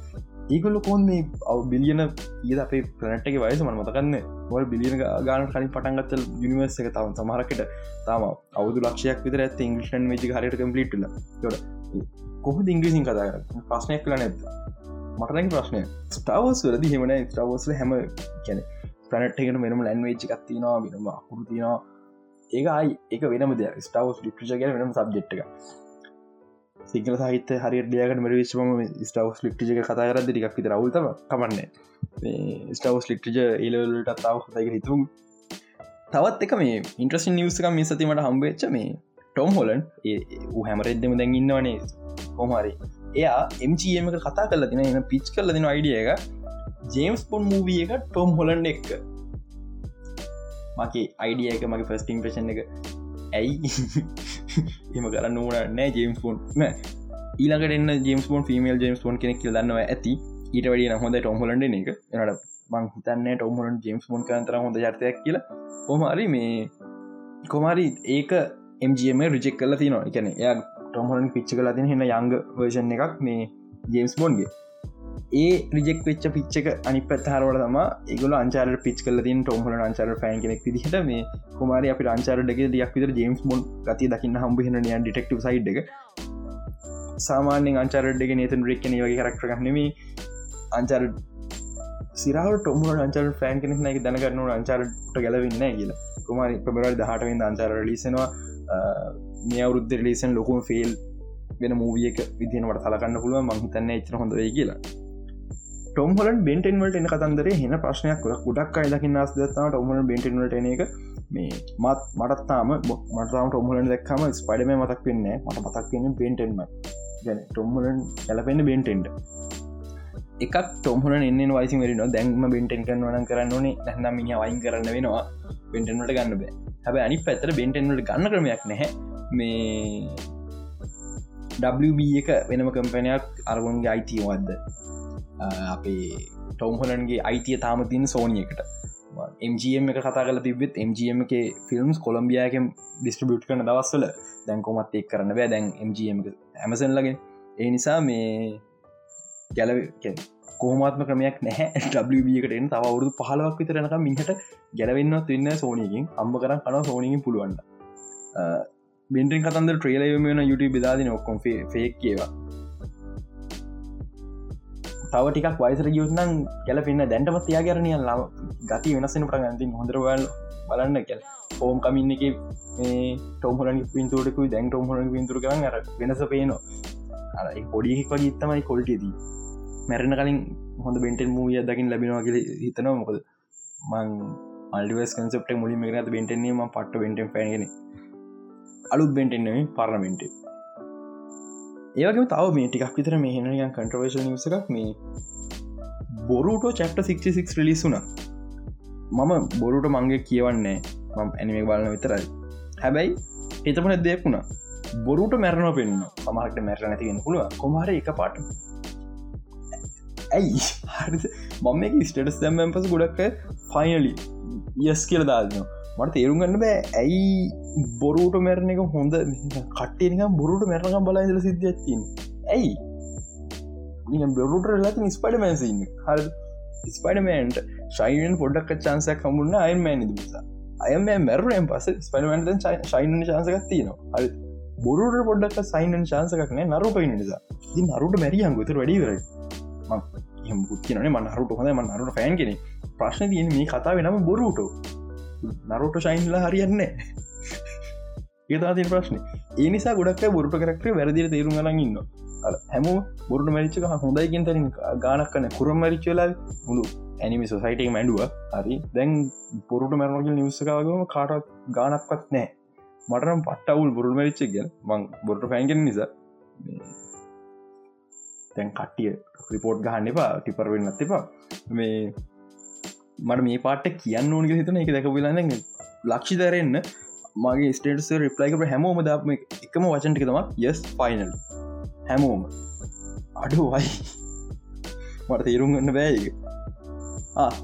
ඒකොල්ල කොන් මේ අව් බිලියන ඒ අපේ ප්‍රනට්ගේ වයස? මන මතකන්න මොල් බිලියන ගාන කලින් පටන්ගත්ත යනිවර්ස එක තවන් සමහරකට තම අවුදු ලක්ෂයක් විතර ඇත ඉංගලිෂන් මේජි හරයට කම්පලිටල ොට කොහ ඉංග්‍රීසින් කතා ප්‍රශ්නයක් කල නැත මටනැ ප්‍රශ්නය ස්ටවස් වලද හෙමන ස්ටවස්ල හැම කැන ප්‍රනට්ගෙන වෙනම ලැන්වේච් එකත්තිනවා වෙනම අකුරු තිනවා ඒක අයි එක වෙනම දෙයක්. ස්ටවස් ලිප්ිජ ගැන වෙනම සබ්ජෙට් එක සිංහල සහිත හරි ඩියකට මර විශ්වම ස්ටවස් ලිප්ටිජක කතා කරද ටික් විත රවුල්තම කමන්න. ස්ටවස් ලික්ටිජ ඒලට තාව හතයික හිතුම් තවත් එක මේ ඉන්ට්‍රසින් නිවසක මේ සතිමට හම්බේච්ච මේ ටොම් හොලන් ඌ හැමරෙද්දම දැන් ඉන්නවනේ. කොමරි එයා එම්චමක කතා කල තින එන පිච් කල දෙන අයිඩිය එක ජේම්ස් පොන් මූවිය එක ටොම් හොලන්් එක්ක. මගේ අයිඩිය එක මගේ ෆස්ටිං ප්‍රශන් එක. ඇයි? එම කරන්න ඕන නෑ ජේම්ස් ෆෝන් ඊළඟට එන්න ජේම්ස් ෝන් ෆිමල් ජේම්ස් ෝන් කෙනෙක් දන්නවා ඇති. ඊට වැඩිය හොඳ ටොම්හොලන්ඩ එක. එනට මං හිතන්න ටොම්හොලන් ජේම්ස් ෝන් කන්තර හොඳ ජර්තයක් කියලා. කොමරි මේ කොමරි ඒක එම්ජම රිජෙක් කල තින එකන එය ටොම්හොලන් පිච්ච කලා තින හෙන්න යංග වර්ෂන් එකක් මේ ජේම්ස් බොන්ගේ ඒ රිජෙක් වෙච්ච පිච්චක අනි පත්හරවල තම ඒගල අංචාර පිච් කල තින් ටොම්හල අංචාර ෆෑන් කෙනෙක් විදිහට මේ කුමාර අපි අංචාරඩක දයක් විතර ජේම්ස් මොන් ගති දකින්න හම්බහෙන නියන් ඩිටෙක්ටව සයිඩ් එක. සාමාන්‍යෙන් අංචාරඩක නේතන් රෙක්කන වගේ කරක්ටරගන්නම අංචාර සිරාව ටොම අංචර ෆෑන් කෙනෙක් නක දැනගන්නු අංචාරට ගැලවෙන්න කියලා. කුමාරි පබරල් දහටවෙන් අංචාර ලිසෙනවා මේ අවුද්ධ ලිසන් ලොකුම ෆෙල් වෙන මූවියක විදිනවට සලකන්න පුළුව මහිතන්න එච්චර හොඳයි කියලා. ටොම්හලන් බෙන්ටෙන්වලට එන කතන්දර හෙන ප්‍රශ්නයක් ගොඩක් අයි දකින්න අස් දත්තාව ටොමල බෙන්ටෙන්වලට එන එක. මේ මත් මටත්තාම මටම ටොම්හලන් දක්කම ස්පඩම මතක් වෙන්න මට මතක් වෙන්න බෙන්ටෙන්ම. ගැන ටොම්හලන් කැලපෙන්න්න බෙන්ටෙන්ට. එකක් ටොම්හල එන්න වයිසි වරන දැන්ම බෙන්ටෙන් කරනවන කරන්න ඕනේ. නැහම මිනි වයින් කරන්න වෙනවා. බෙන්ටෙන්ට ගන්න බෑ. හැබ අනි පැතර බෙන්ටෙන්ට ගන්න ක්‍රමයක් නැහැ. මේ WB එක වෙනම කම්පනයක් අරගුන්ගේ අයිතියවද්ද අපේ ටොම්හොලන්ගේ අයිතිය තාම තින් සෝනියකට MGM එක කතා කල තිබෙත් MGM එක ෆිල්ම්ස් කොළම්බියක ඩිස්ට්‍රිබියට් කරන දවස්වල දැන්කොමත් එක් කරන්න බෑ. දැන් MGM ඇමසන් ලගේ ඒ නිසා මේ ගැල කෝමත්ම ක්‍රමයක් නැහැ. ටකට එන්න තව අවුරුදු පහලවක් විතරනක මිහට ගැලවෙන්නත් වෙන්න සෝනයකින් අම්බ කරන්න කන සෝනකින් පුළුවන්න බින්ටෙන් කතන්ද ට්‍රේලයම වන YouTube බෙදාදින ඔක්කොම් ෆේක් කියවා තව ටිකක් වයිසර ගියුත්නම් ගැලපෙන්න්න දැන්ටමත් තියා කරනය ලම ගති වෙනස්සෙන පට ගන්තින් හොඳරවල් බලන්න කැල් ෝම් කමින්න එක ටෝමරන පින්තුරකුයි දැන් ටෝමරන පින්තුර කරන්න අර වෙනස පේනවා. අ පොඩිෙක් වගේ ඉත්තමයි කොල්ටදී මැරණ කලින් හොඳ බෙන්ටෙන් මූිය දකිින් ලැබෙනවා කියල හිතනවා. මොකද මං මල්ඩිවස් කන්සප්ට මුලින්ම කරත බෙන්ටෙන්නේ ම පට්ට බෙන්ටෙන් පැගෙන අලුත් බෙන්ටෙන්න්නේ පරණමෙන්ටේ ඒවගේ තව මේ ටිකක් විතර මේ හෙනයන් කන්ට්‍රවේශ නිසක් මේ බොරුට චප්ට 66 රිලිසුන මම බොරුට මංගේ කියවන්නේ මම ඇනිමේ බලන විතරයි. හැබැයි එතමන දෙයක්ුණා බොරුට මැරණ පෙන්න්න සමහට මැරණ ඇතිගෙන පුළුව කොමහර එක පාට. ඇයි? මම එක ස්ටටස් දැම්මම් පස ගොඩක් ෆයිනලි යස් කියල දාදනවා මට තේරුම් ගන්න බෑ. ඇයි බොරුට මැරණ එක හොඳ කට්ටේනික බොරුට මැරණකම් බලායිදල සිද්ධ ඇත්තින් ඇයි? බොරුට ලති ස්පඩමැසින්න හර ස්පඩමන්ට ශයින් පොඩක් චාන්සයක් කමුන්න අයමෑන නිසා අයම මැරුවෙන් පස ස්පඩමන්ට ශයින චාන්සකක් තියනවා. හරි බොරුට පොඩක් සයින් චාන්සකක් නෑ නරුපයි නිසා. ති නරුට මැරියන් ගොතර වැඩිවර පුත්තිනේ මන්නරුට හොඳ මන්නරුට ෆෑන් කෙනෙ ප්‍රශ්න තියන මේ කතාව නම බොරුටෝ නරුට ශයින්ලා හරියන්නේ ඒතාතින් ප්‍රශ්න. ඒ නිසා ගොඩක් බොරුට කරක්ට වැරදිර තේරුම් ගලන් ඉන්න හැම බොරුට මරිච්චක හොඳයිකින් තරින් ගානක් කන කුරම් මරිච්චලා මුළු ඇනිමි සොසයිටේ මැඩුව හරි. දැන් පොරුට මැරණගල් නිවස්සකාවගම කාටත් ගානක්වත් නෑ. මටනම් පට්ටවුල් බොරුල් මරිච්ච ගැ මං බොරුට පැන්ගෙන් නිසා තැන් කට්ටිය රිපෝට් ගහන්න එපා ටිපර වෙන්න ඇතිපා මේ මට මේ පාට කියන්න ඕනක හිතන එක දැක වෙලාන්න ලක්ෂි දරන්න මගේ ස්ටේටස රිප්ලයික හැමෝම දාම එකම වචන්ටි තම යස් ෆයිනල් හැමෝම. අඩු වයි මට තේරුම් ගන්න බෑක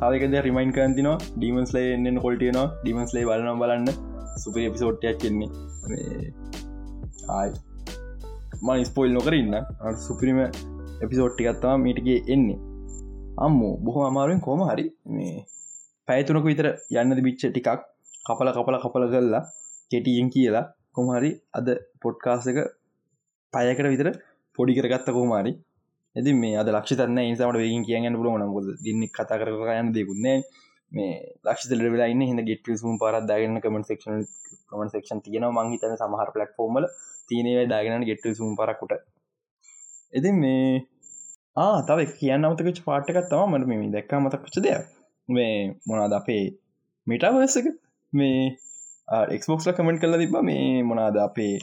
ආයකද රිමයින් කන්තින ඩීමන්ස් ලේ එන්න කොල්ටියන ඩිමන්ස් ලේ බලන බලන්න. සුපර එපිසෝට්ටයක් කෙන්නේ ආයි. මන ස්පොයිල් නොකරන්න සුපරිම එපිසෝට්ටිකත්තා මීටගේ එන්නේ. අම්මෝ බොහෝ අමාරුවෙන් කෝම හරි මේ පැයතුනක විතර යන්නද බිච්ච ටිකක් කපල කපල කපල කල්ලා කෙටියෙන් කියලා කොමහරි අද පොඩ්කාසක පයකට විතර පොඩි කරගත්ත කෝමාරි ඇති මේ අද ලක්ෂතන්න ඒසාමට වකින් කියන්න පුලුවන ොද දින්න කතා කර යන්න දෙකුන්නේ මේ ලක්ෂ වෙලා ඉන්න හිද ගෙට සුම් පරත්දාගන්න කමට සක්ෂන් කමට සක්ෂන් තියෙන මංහිතන සමහර පලට් ෆෝර්මල තියනේ දාගෙන ගෙට සුම් පරකුට එති මේ ආ තව කියන්න අමතකච පාට්ටකත් තම මට මේ දැක්ක මතක්කච දෙයක්. මේ මොනාද අපේ මිටවර්සක මේ එක්බොක්ස්ල කමෙන්ට් කල තිබ මේ මොනාද අපේ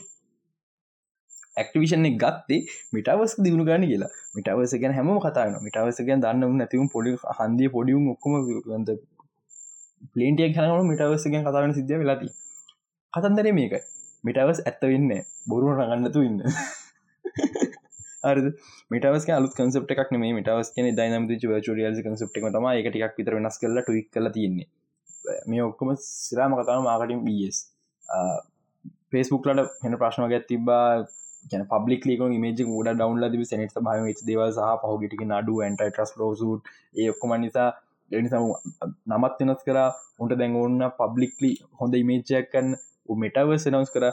ඇක්ටිවිෂන ගත්තේ? මිටවස් දියුණු ගන්න කියලා. මිටවස ගැන හැම කතාන මිටවස ගැන් දන්න නැතිවම් පොඩි හන්දිය පොඩියුම් ඔක්කොම පලේන්ටිය හැනම මිටවස ගැන් කතාවන සිද්ධ වෙලාති කතන්දර මේකයි. මිටවස් ඇත්ත වෙන්න බොරුව රගන්නතු ඉන්න. මටවස් අලු කන්සප් එකක් මේ මටවස් කියන දයිනම චරියල් කන්සප් එක තම එක ටික් විතර වෙනස් කල ටක් කල තියන්නේ. මේ ඔක්කොම සිරාම කතාව මාකටින් බස් පේස්බුක්ලට හෙන ප්‍රශ්න ගැත් තිබා ගැන පබ්ලික් ලේක මේජ ඩ ඩවන්ල ද සනට භම දේව සහ පහුගටික නඩු ඇන්ටයි ට්‍රස් ලෝසුට ඒ ඔක්කොම නිසා එනිසම නමත් වෙනස් කර. උන්ට දැන් ඔන්න පබ්ලික්ලි හොඳ ඉමේජයක් කන්න මෙටවස් නවස් කර.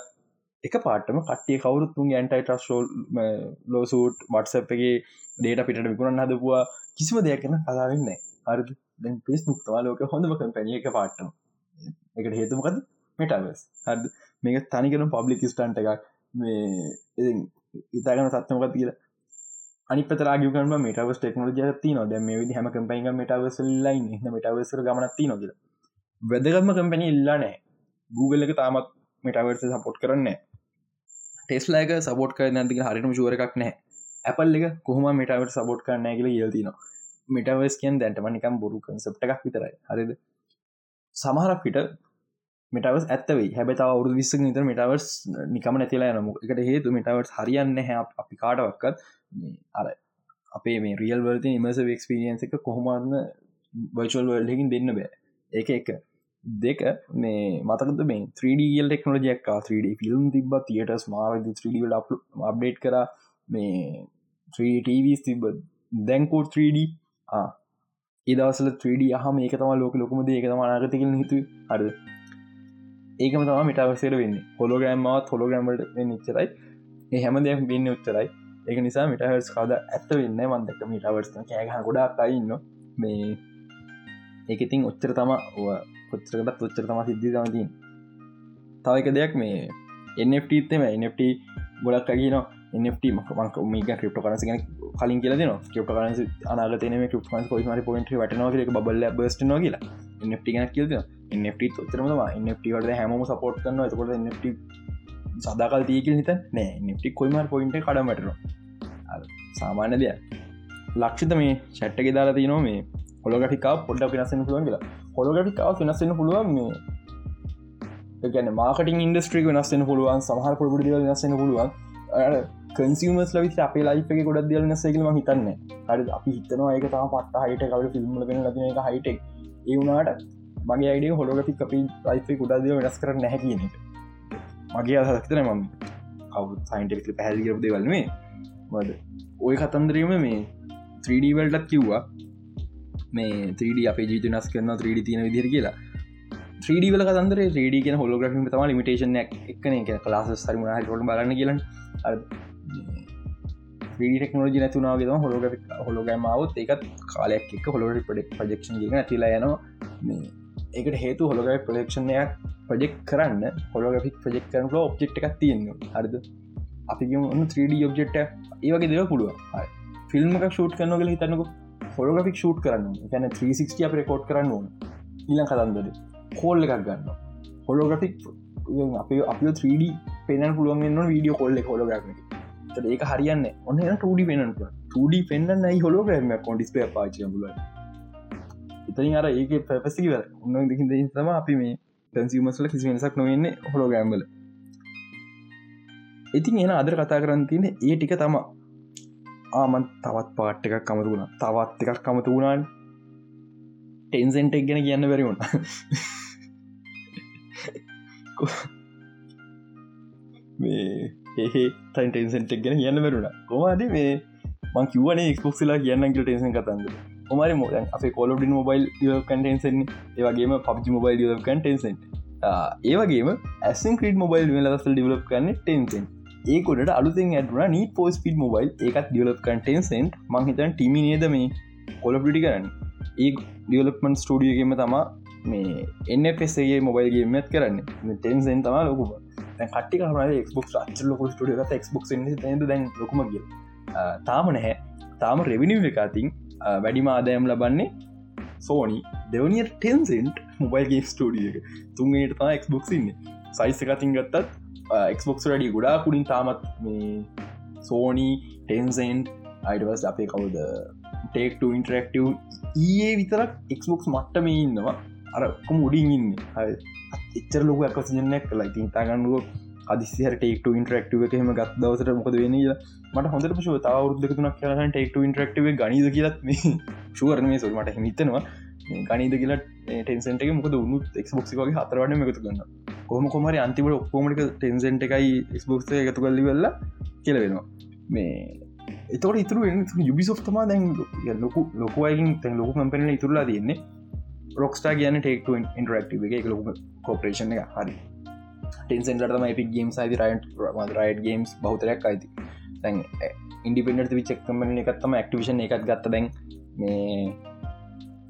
එක පාටම කටේ කවරුත්තුන් ඇන්ටයි ට්‍රස්ෝල් ලෝසූට් වටසප්ගේ ඩේට පිට විකුණන් හදපුවා. කිසිම දෙයක් කන කලාවෙන්න හරි දැන් පෙස් මුක්තවා ලෝක හොඳම කම්පැනිය එක පාට්ටම එකට හේතුමකද මෙටවස් හද මේක තනිකරම් පබ්ලික් ස්ටන්ට එකක්. මේ ඉතාගන සත්මකත් කියල. අනි පතරාගකම මටවස් ටෙක්නෝජය ති නො දැම විදි හැම කම්පයික මටවස් ලයින් මටවසර ගමනත්ති නොකිල වැදගත්ම කම්පැනි ඉල්ලානෑ Google එක තාමත් මටවර්ස සපොට් කරන්නේ ටෙස්ලාක සබෝට් කර නැතික හරිම ශුවර එකක් නෑ ඇපල් එක කොහම මටවට සබෝට් කරන්න කියල යල්තින මටවස් කියන් දැන්ටම නිකම් බොරු කන්සප්ට එකක් විතරයි. හරිද? සමහරක් පිට මටවස් ඇත්තවයි හැබත අවුරු විස්ස නිත මටවර්ස් නිකම නැතිලා නම එකට හේතු මටවර්ස් හරියන්න හැ අපි කාටවක්කත් අර අපේ මේ රියල් වර්ති නිමස ක්ස්පිරියන්ස එක කොහොමන්න වර්ල් වල්ඩකින් දෙන්න බෑ. ඒක එක. දෙක මේ මතකද මේ 3ඩල් ටෙක්නෝජයක් 3D ෆිල්ම් තිබ තියට ස්මාර 3ඩ අප්ඩේට් කර. මේ 3TVස් තිබ දැන්කෝඩ් 3D ඒදවසල 3D හම ඒක තම ලෝක ලොකමද ඒක තම අනාගතකල හිතු හරද? ඒකම තම මිටවසේර වෙන්න. හොලෝගෑම්මත් හොලෝගෑම්මට නිච්චරයි ඒ හැම දෙයක් වෙන්න උච්චරයි. ඒක නිසා මිටහස් කාද ඇත්ත වෙන්න මන්දක මිටවර්ස් කෑහ ගොඩක් අයින්න මේ ඒක ඉතින් ඔච්චර තම කොච්චරකටත් ඔච්චර තම සිද්ධි තමතින් තව එක දෙයක් මේ එන්FTම එන්FT ගොඩක් අගන එන්FT මක මේක ක්‍රප්ට කරස ගෙන කලින් කියල න ක්‍රප්ට කරස අනාගතන ක්‍රප්ස් පොයිමට පොයින්ට වටනවාගේ බල්ල බස්ට න කියලා එන්FT ගැන කියද එන්FT ඔච්චරම එන්FT වට හැම සපෝට් කරන එතකොට එන්FT සදාකල් තියකල් හිත නෑ. නිටි කොයිමට පොයින්ට කඩමටන සාමාන්‍ය දෙයක්. ලක්ෂිත මේ චට්ටක දාලා තියනෝ මේ හොලගටිකා පොඩ්ඩ පිනස්සෙන පුළුවන් කියලා. හොලගටිකාව වෙනස්සෙන පුළුවන් මේ. ගැන මාකටින් ඉන්ඩස්ට්‍රික වෙනස්සෙන පුළුවන් සහර පොඩි දව වෙනස්සෙන පුළුවන්. කන්සිමස් ලවි අපේ ලයික ගොඩ දියල නසේකලම හිතන්න. හරි අපි හිතනවා ඒක තම පට හයිට කව ෆිල්ම් ලගෙන ලන එක හයිටෙක් ඒ වුණට මගේ අයිඩිය හොලගටි අපි ලයිෆේ ගොඩා දිය වෙනස් කර නැහැකිනට මගේ අහතන ම කවු සයින්ටෙක් පැහැදිි කරපු දෙවල්නේ මද ඔය කතන්දරීම මේ 3D වල්ටත් කිව්වා. මේ 3D අපේ ජීත නස් කරන 3D තියෙන විදිර කියලා. 3D වල කතන්දර 3D කියෙන හොලෝග්‍රම තම ලිමිටේෂන එකන එක කලාස සරිම හට බලන්න කියලන. ටෙක්නෝජි නැතුනාගේ තම හොලෝග හොලෝගෑමාවත් ඒකත් කාලයක් එක හොලෝට පඩෙක් ප්‍රජෙක්ෂන් ගෙන තිලා යනවා. ඒකට හේතු හොලොගයි ප්‍රජෙක්ෂණයක් ප්‍රජෙක් කරන්න හොලෝගික් ප්‍රජෙක් කරන ඔබ්ෙක්් එකක් තියන්න හරිද? අපි ඔන්න 3D ඔබ්ෙක්්ට ඒවගේ දෙව පුළුව ෆිල්ම් එක ෂූට් කරනගල හිතන්නක. හොලෝගික් ෂූට් කරන්න ගැන 360 අප රකෝඩ් කරන්න ඕන. ඊලං කතන්දර. කෝල්ල එකක් ගන්න හොලෝග්‍රික් අප අප 3D පෙන පුළුවන් වීඩියෝ කොල්ල හොලෝග්‍රම ඒක හරියන්න ඔන්න 2D පෙනට 2D පෙන්න්න යි හොලෝග්‍රම කොඩිස්පේ පාචය බුලයි ඉතින් අර ඒක පැපසිව උන්න දෙකින් දෙ තම අපි මේ කැන්සිීමස්ල කිසි වෙනසක් නොවෙන්නේ හොලෝ ගෑම්බල ඉතින් එන අදර කතා කරන්න තියෙන ඒ ටික තම ආමන් තවත් පාට් එකක් කමතු වුණ. තවත් එකක් කමතු වුණාන්. ටෙන්සෙන්ට එක් ගැන කියන්න බැරිවුණ මේ ඒ තයින්ටෙන්සෙන්ටක් ගැන කියන්න බැරුණ කොමද මේ? මං කිවනේ එක්ස්පොක්සිලා කියන්න ටෙන්සන් කතන්ද ඔමරි මො අප කොලඩ මොබයිල් කටන්සන් ඒවගේම පබ්ජි මොබයිල් කටන්සන් ඒවගේම ඇසින් ක්‍රට මොබයිල් ලසල් ඩිවලප් කන්න ටෙන්සන් ඒකොට අලුතෙන් ඇඩුන නී පෝස් පිට මොබයිල් ඒකත් ඩියලප් කටන්සන් මංහිතන් ටිමි නේද මේ කොලපිටි කරන්න? ඒ ඩියලපමන් ස්ටඩියගේම තමා මේ එන්නපෙසේ මොබයිල්ගේමත් කරන්න. ටෙන්සන් තම ලොකුම. කටි කරන ක්බොක් ච්ච ලොක ටිය ක්බොක් දැන් ලොකුම ගිය තාම නැහැ. තාම රෙවිනිව එකතින් වැඩිම ආදයම් ලබන්නේ සෝනි දෙවනිය ටෙන්සෙන්ට් මොබයිල්ගේ ස්ටඩිය එක. තුන්ට තා එක්බොක් ඉන්න. සයිස එකතින් ගත්තත් එක්බොක්ස් වැඩි ගොඩා කුඩින් තාමත් මේ සෝනී ටෙන්සෙන්ට් අයිඩවස් අපේ කවුද? ටෙක්ට ඉන්ටරක්ටව් ඒ විතරක් එක්බොක්ස් මට්ටම ඉන්නවා. අර කොම උඩින් ඉන්න. එච්චර ලොක ඇකසිජනක් කලා ඉතින් තාගන්නුව අදිසිහර ටෙක්ට ඉන්ටරක්ටව එකහෙම ගත් දවසට මොකද වෙන මට හොඳට පශව තවරුද්දක තුනක් කියලන ටෙක්ට ඉන්ටරක්ටව ගනිද කියලත් මේ ශුවරන මේ සොල් මට හිතනවා. ගනිද කියලා ටෙන්සන්ට එක මොකද උුණු එක්බොක්සි වගේ හතරවන්න එකතු ගන්න කොම කොමරි අන්තිමට ඔක්කෝමටික ටෙන්සන්ට එකයි ස්බොක්ස එකතු කල්ලි වෙල්ලා කියල වෙනවා මේ එතවට ඉතුරු යුබිසෝ්තමා දැන් ලොකු ලොකවයින් තැන් ලොකු කම්පෙන ඉතුරලා තියන්නේ. රොක්ස්ටා කියන ටෙක්ට ඉන්ටරක්ටව එක. ලොක කෝපරේෂණ එක හරි. ටෙන්සෙන්ටම එපි ගේම් සයිති රයිට රයිඩ් ගේම්ස් බහතරයක් අයිති. තැන් ඉන්ඩිපෙන්ට විචක් කමන එකත්තම ක්ටිවිෂන් එකත් ගත්ත දැන් මේ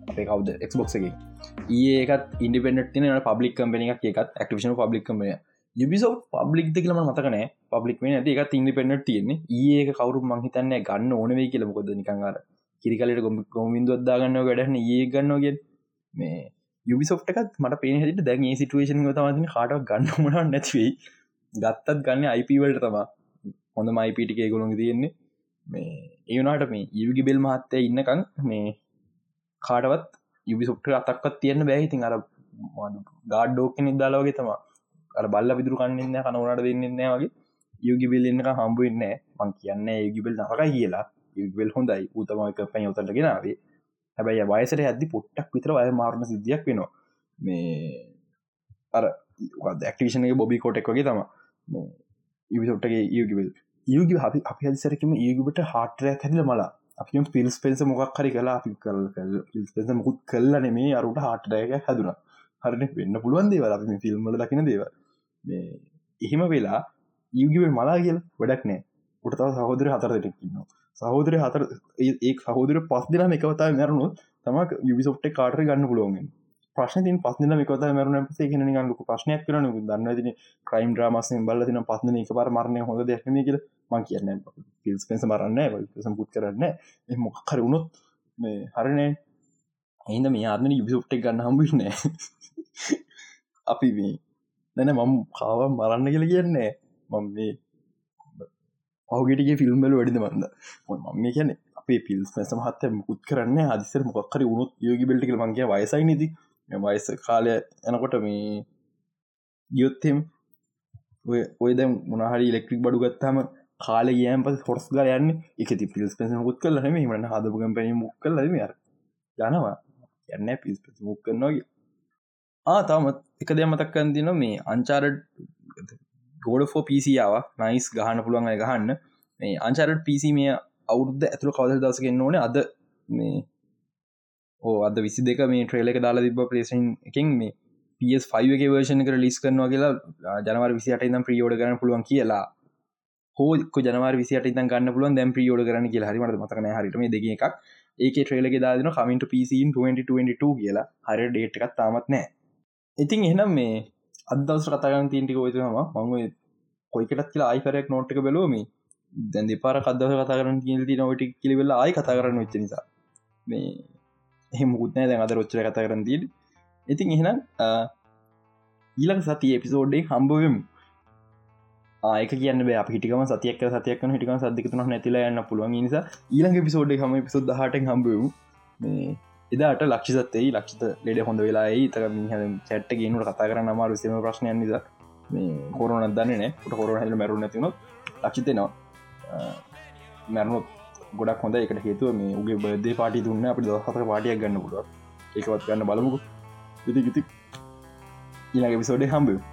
අපේ කවද? එක්බොක්සගේ ඒකත් ඉන්ඩිපෙන්ට තින පබ්ලික් කම්පෙන එකක් එකත් ක්ටිවිෂන් පබ්ලික් කමය යුබිසෝ පබ්ලික් දෙකලම මතකනෑ පබ්ලික් මේ ඇති එකත් ඉන්ඩිපෙන්ට තියන්නේ. ඒක කවරු මංහිතන්න ගන්න ඕනවේ කියලමකොද නිකංගර කිරිකලට ගොම ගොමින්දුවත්දාගන්න වැඩහන ඒ ගන්නෝගෙන් මේ යුබිසොට් එකත් මට පේ හට දැන් ඒ සිටුවේෂන් තමතින කාට ගන්න මන නැතිවෙයි ගත්තත් ගන්න අයිපවලට තමා හොඳ මයිපිටිකේ ගොළොඟ තියෙන්නේ. මේ ඒවනාට මේ යුගි බෙල් මහත්තය ඉන්නකං මේ කාටවත් යුබිසොට්ට අතක්වත් තියන්න බැහිතින් අර ගාඩ්ඩෝක නිදාලාවගේ තමා අර බල්ල විදුරු කන්නන්න කනවනට දෙන්නන්න වගේ. යුගි බෙල් එන්නක හම්බුවන්න මං කියන්න යුගිබෙල් නරකයි කියලා. යුගබෙල් හොඳයි. උතමක පැන් යොතට ගෙනාවේ. හැබැයි වයසට ඇදදි පොට්ටක් විතර අය මාරණ සිද්ධියක් වෙනවා. මේ අර දැක්ටිෂනගේ බොබි කෝටෙක් වගේ තම ඉවිසොට්ටගේ යගිවල් යග අපි අපි හදිසරකම ඒගුට හාටරයක් හැදිල මලා. අපි පිල්ස් පෙන්ස මොකක් හරි කලා අපි කල් පිල්ස් මුකුත් කල්ලන මේ අරුට හාටරයක හැදුන. හරන වෙන්න පුළුවන් දේවල් අපි ෆිල්ම්මල දකින දේව එහෙම වෙලා යගිව මලා කියල වැඩක් නෑ. උටතාව සහෝදර හතර දෙටක්කින්නවා සහෝදරය හතර ඒ සහෝදර පස් දෙනා එකවතා මැරුණුත් තමක් යුබිසොට්ට කාටර ගන්න පුළුවන්ගෙන් ප්‍රශ්න තින් පස්න මකත මරුණ සේ ගෙන ගන්නක ප්‍රශ්නයක් කරන දන්න තින ක්‍රයිම් ්‍රමසෙන් බල තින පස්න එක පර මරණය හොඳ දෙක්න කියල. මං කියන්න පිල්ස් පෙන්ස මරන්න සම්පුත් කරන්න මොකර වුණොත් මේ හරණය එයිද මේ ආත්මන යුබිසොට්ටක් ගන්න හම්බිෂනෑ අපි මේ නැන මම කාව මරන්න කියල කියන්නේ මම මේ පහුගෙටගේ ෆිල්ම්බල වැඩිද මන්ද මම මේ කියන්නේ අපේ පිල්ස් මැස මහත්ත මුකුත් කරන්න අදිසර මොක්කර උුණුත් යෝගි බෙල්ටි මගේ වයසයි නති වයස කාලය යනකොට මේ ගියොත්තෙම ඔය දැ මොනහරි ඉලෙක්ට්‍රික් බඩු ගත්තාම කාල ගයම් පස හොස් ගල යන්න. එක ති පිල්ස් පෙස මුත් කල හම මට හදපුගම් පැන මුක් කල ම යනවා. යන්න පිස් මුක් කරනගේ ආ තාමත් එක දෙය මතක්කන් දින මේ අංචාරඩ් ගෝඩ ෆෝ පිසියාව නයිස් ගහන්න පුළුවන් අය ගහන්න. මේ අංචාරඩ් පිසි මේ අවුද්ධ ඇතුළ කවද දසගෙන් ඕන? අද මේ ඕ අද විසි දෙක මේ ට්‍රේල එක දාලා තිබ පලේසින් එකින් මේ PS5 එක වර්ෂණ කර ලිස් කරනවා කියලා ජනවර විසිට ඉදම් ප්‍රියෝඩ කරන පුළුවන් කියලා. හෝක ජනවර විසිට ඉතන් ගන්න පුළුවන් දැම් ප්‍රියෝඩ කරන කියලා. හරිමට මතකන හරිටම දෙක එකක්. ඒක ට්‍රේලක දාදන කමින්ට පිසින් 2022 කියලා. හරි ඩේට් එකත් තාමත් නෑ. ඉතින් එහනම් මේ අදවස කතාගන්න තිීන්ටික ඔයතම මං කොයිකටත් කියලා අයිපරයක් නෝට්ක බැලෝම දැන් දෙපාර කදව කතා කරන කියලති නොට කිලිවෙල්ලා ආයි කතා කරන්න වෙච්ච නිසා. මේ එහෙම මුත්නෑ දැන් අද රොච්චර කතා කරන දීල් ඉතින් එහෙනම් ඊලක සති එපිසෝඩ්ඩේ හම්බවම්. ආයක කියන්න බෑ. හිටිකම සතියක් සතියක් හිටිකම සදදිකතුන නැතිල යන්න පුළුවන්. නිසා ඊළඟ පිසෝඩ් හම පිසුද් හට හම්බවම් මේ එදාට ලක්ෂිතේ ලක්ෂිත ලෙඩ හොඳ වෙලායි තර මිහ චැට්ට ගේනුට කතා කරන්න අමාරු සම ප්‍රශ්නයන් නිසා. මේ කොරුණ දන්න නෑ ට හොර හැල මැරු නැතිනොත් ලක්ෂිතනවා මැරුණුත් ගොඩක් හොඳ එකට හේතුව මේ උගේ බදේ පාටි දුන්න අපි දහතර පාටියක් ගන්න පුුව ඒකවත් ගන්න බලමුකු. ඉති ගිති ඊළඟ විසෝඩේ හම්බ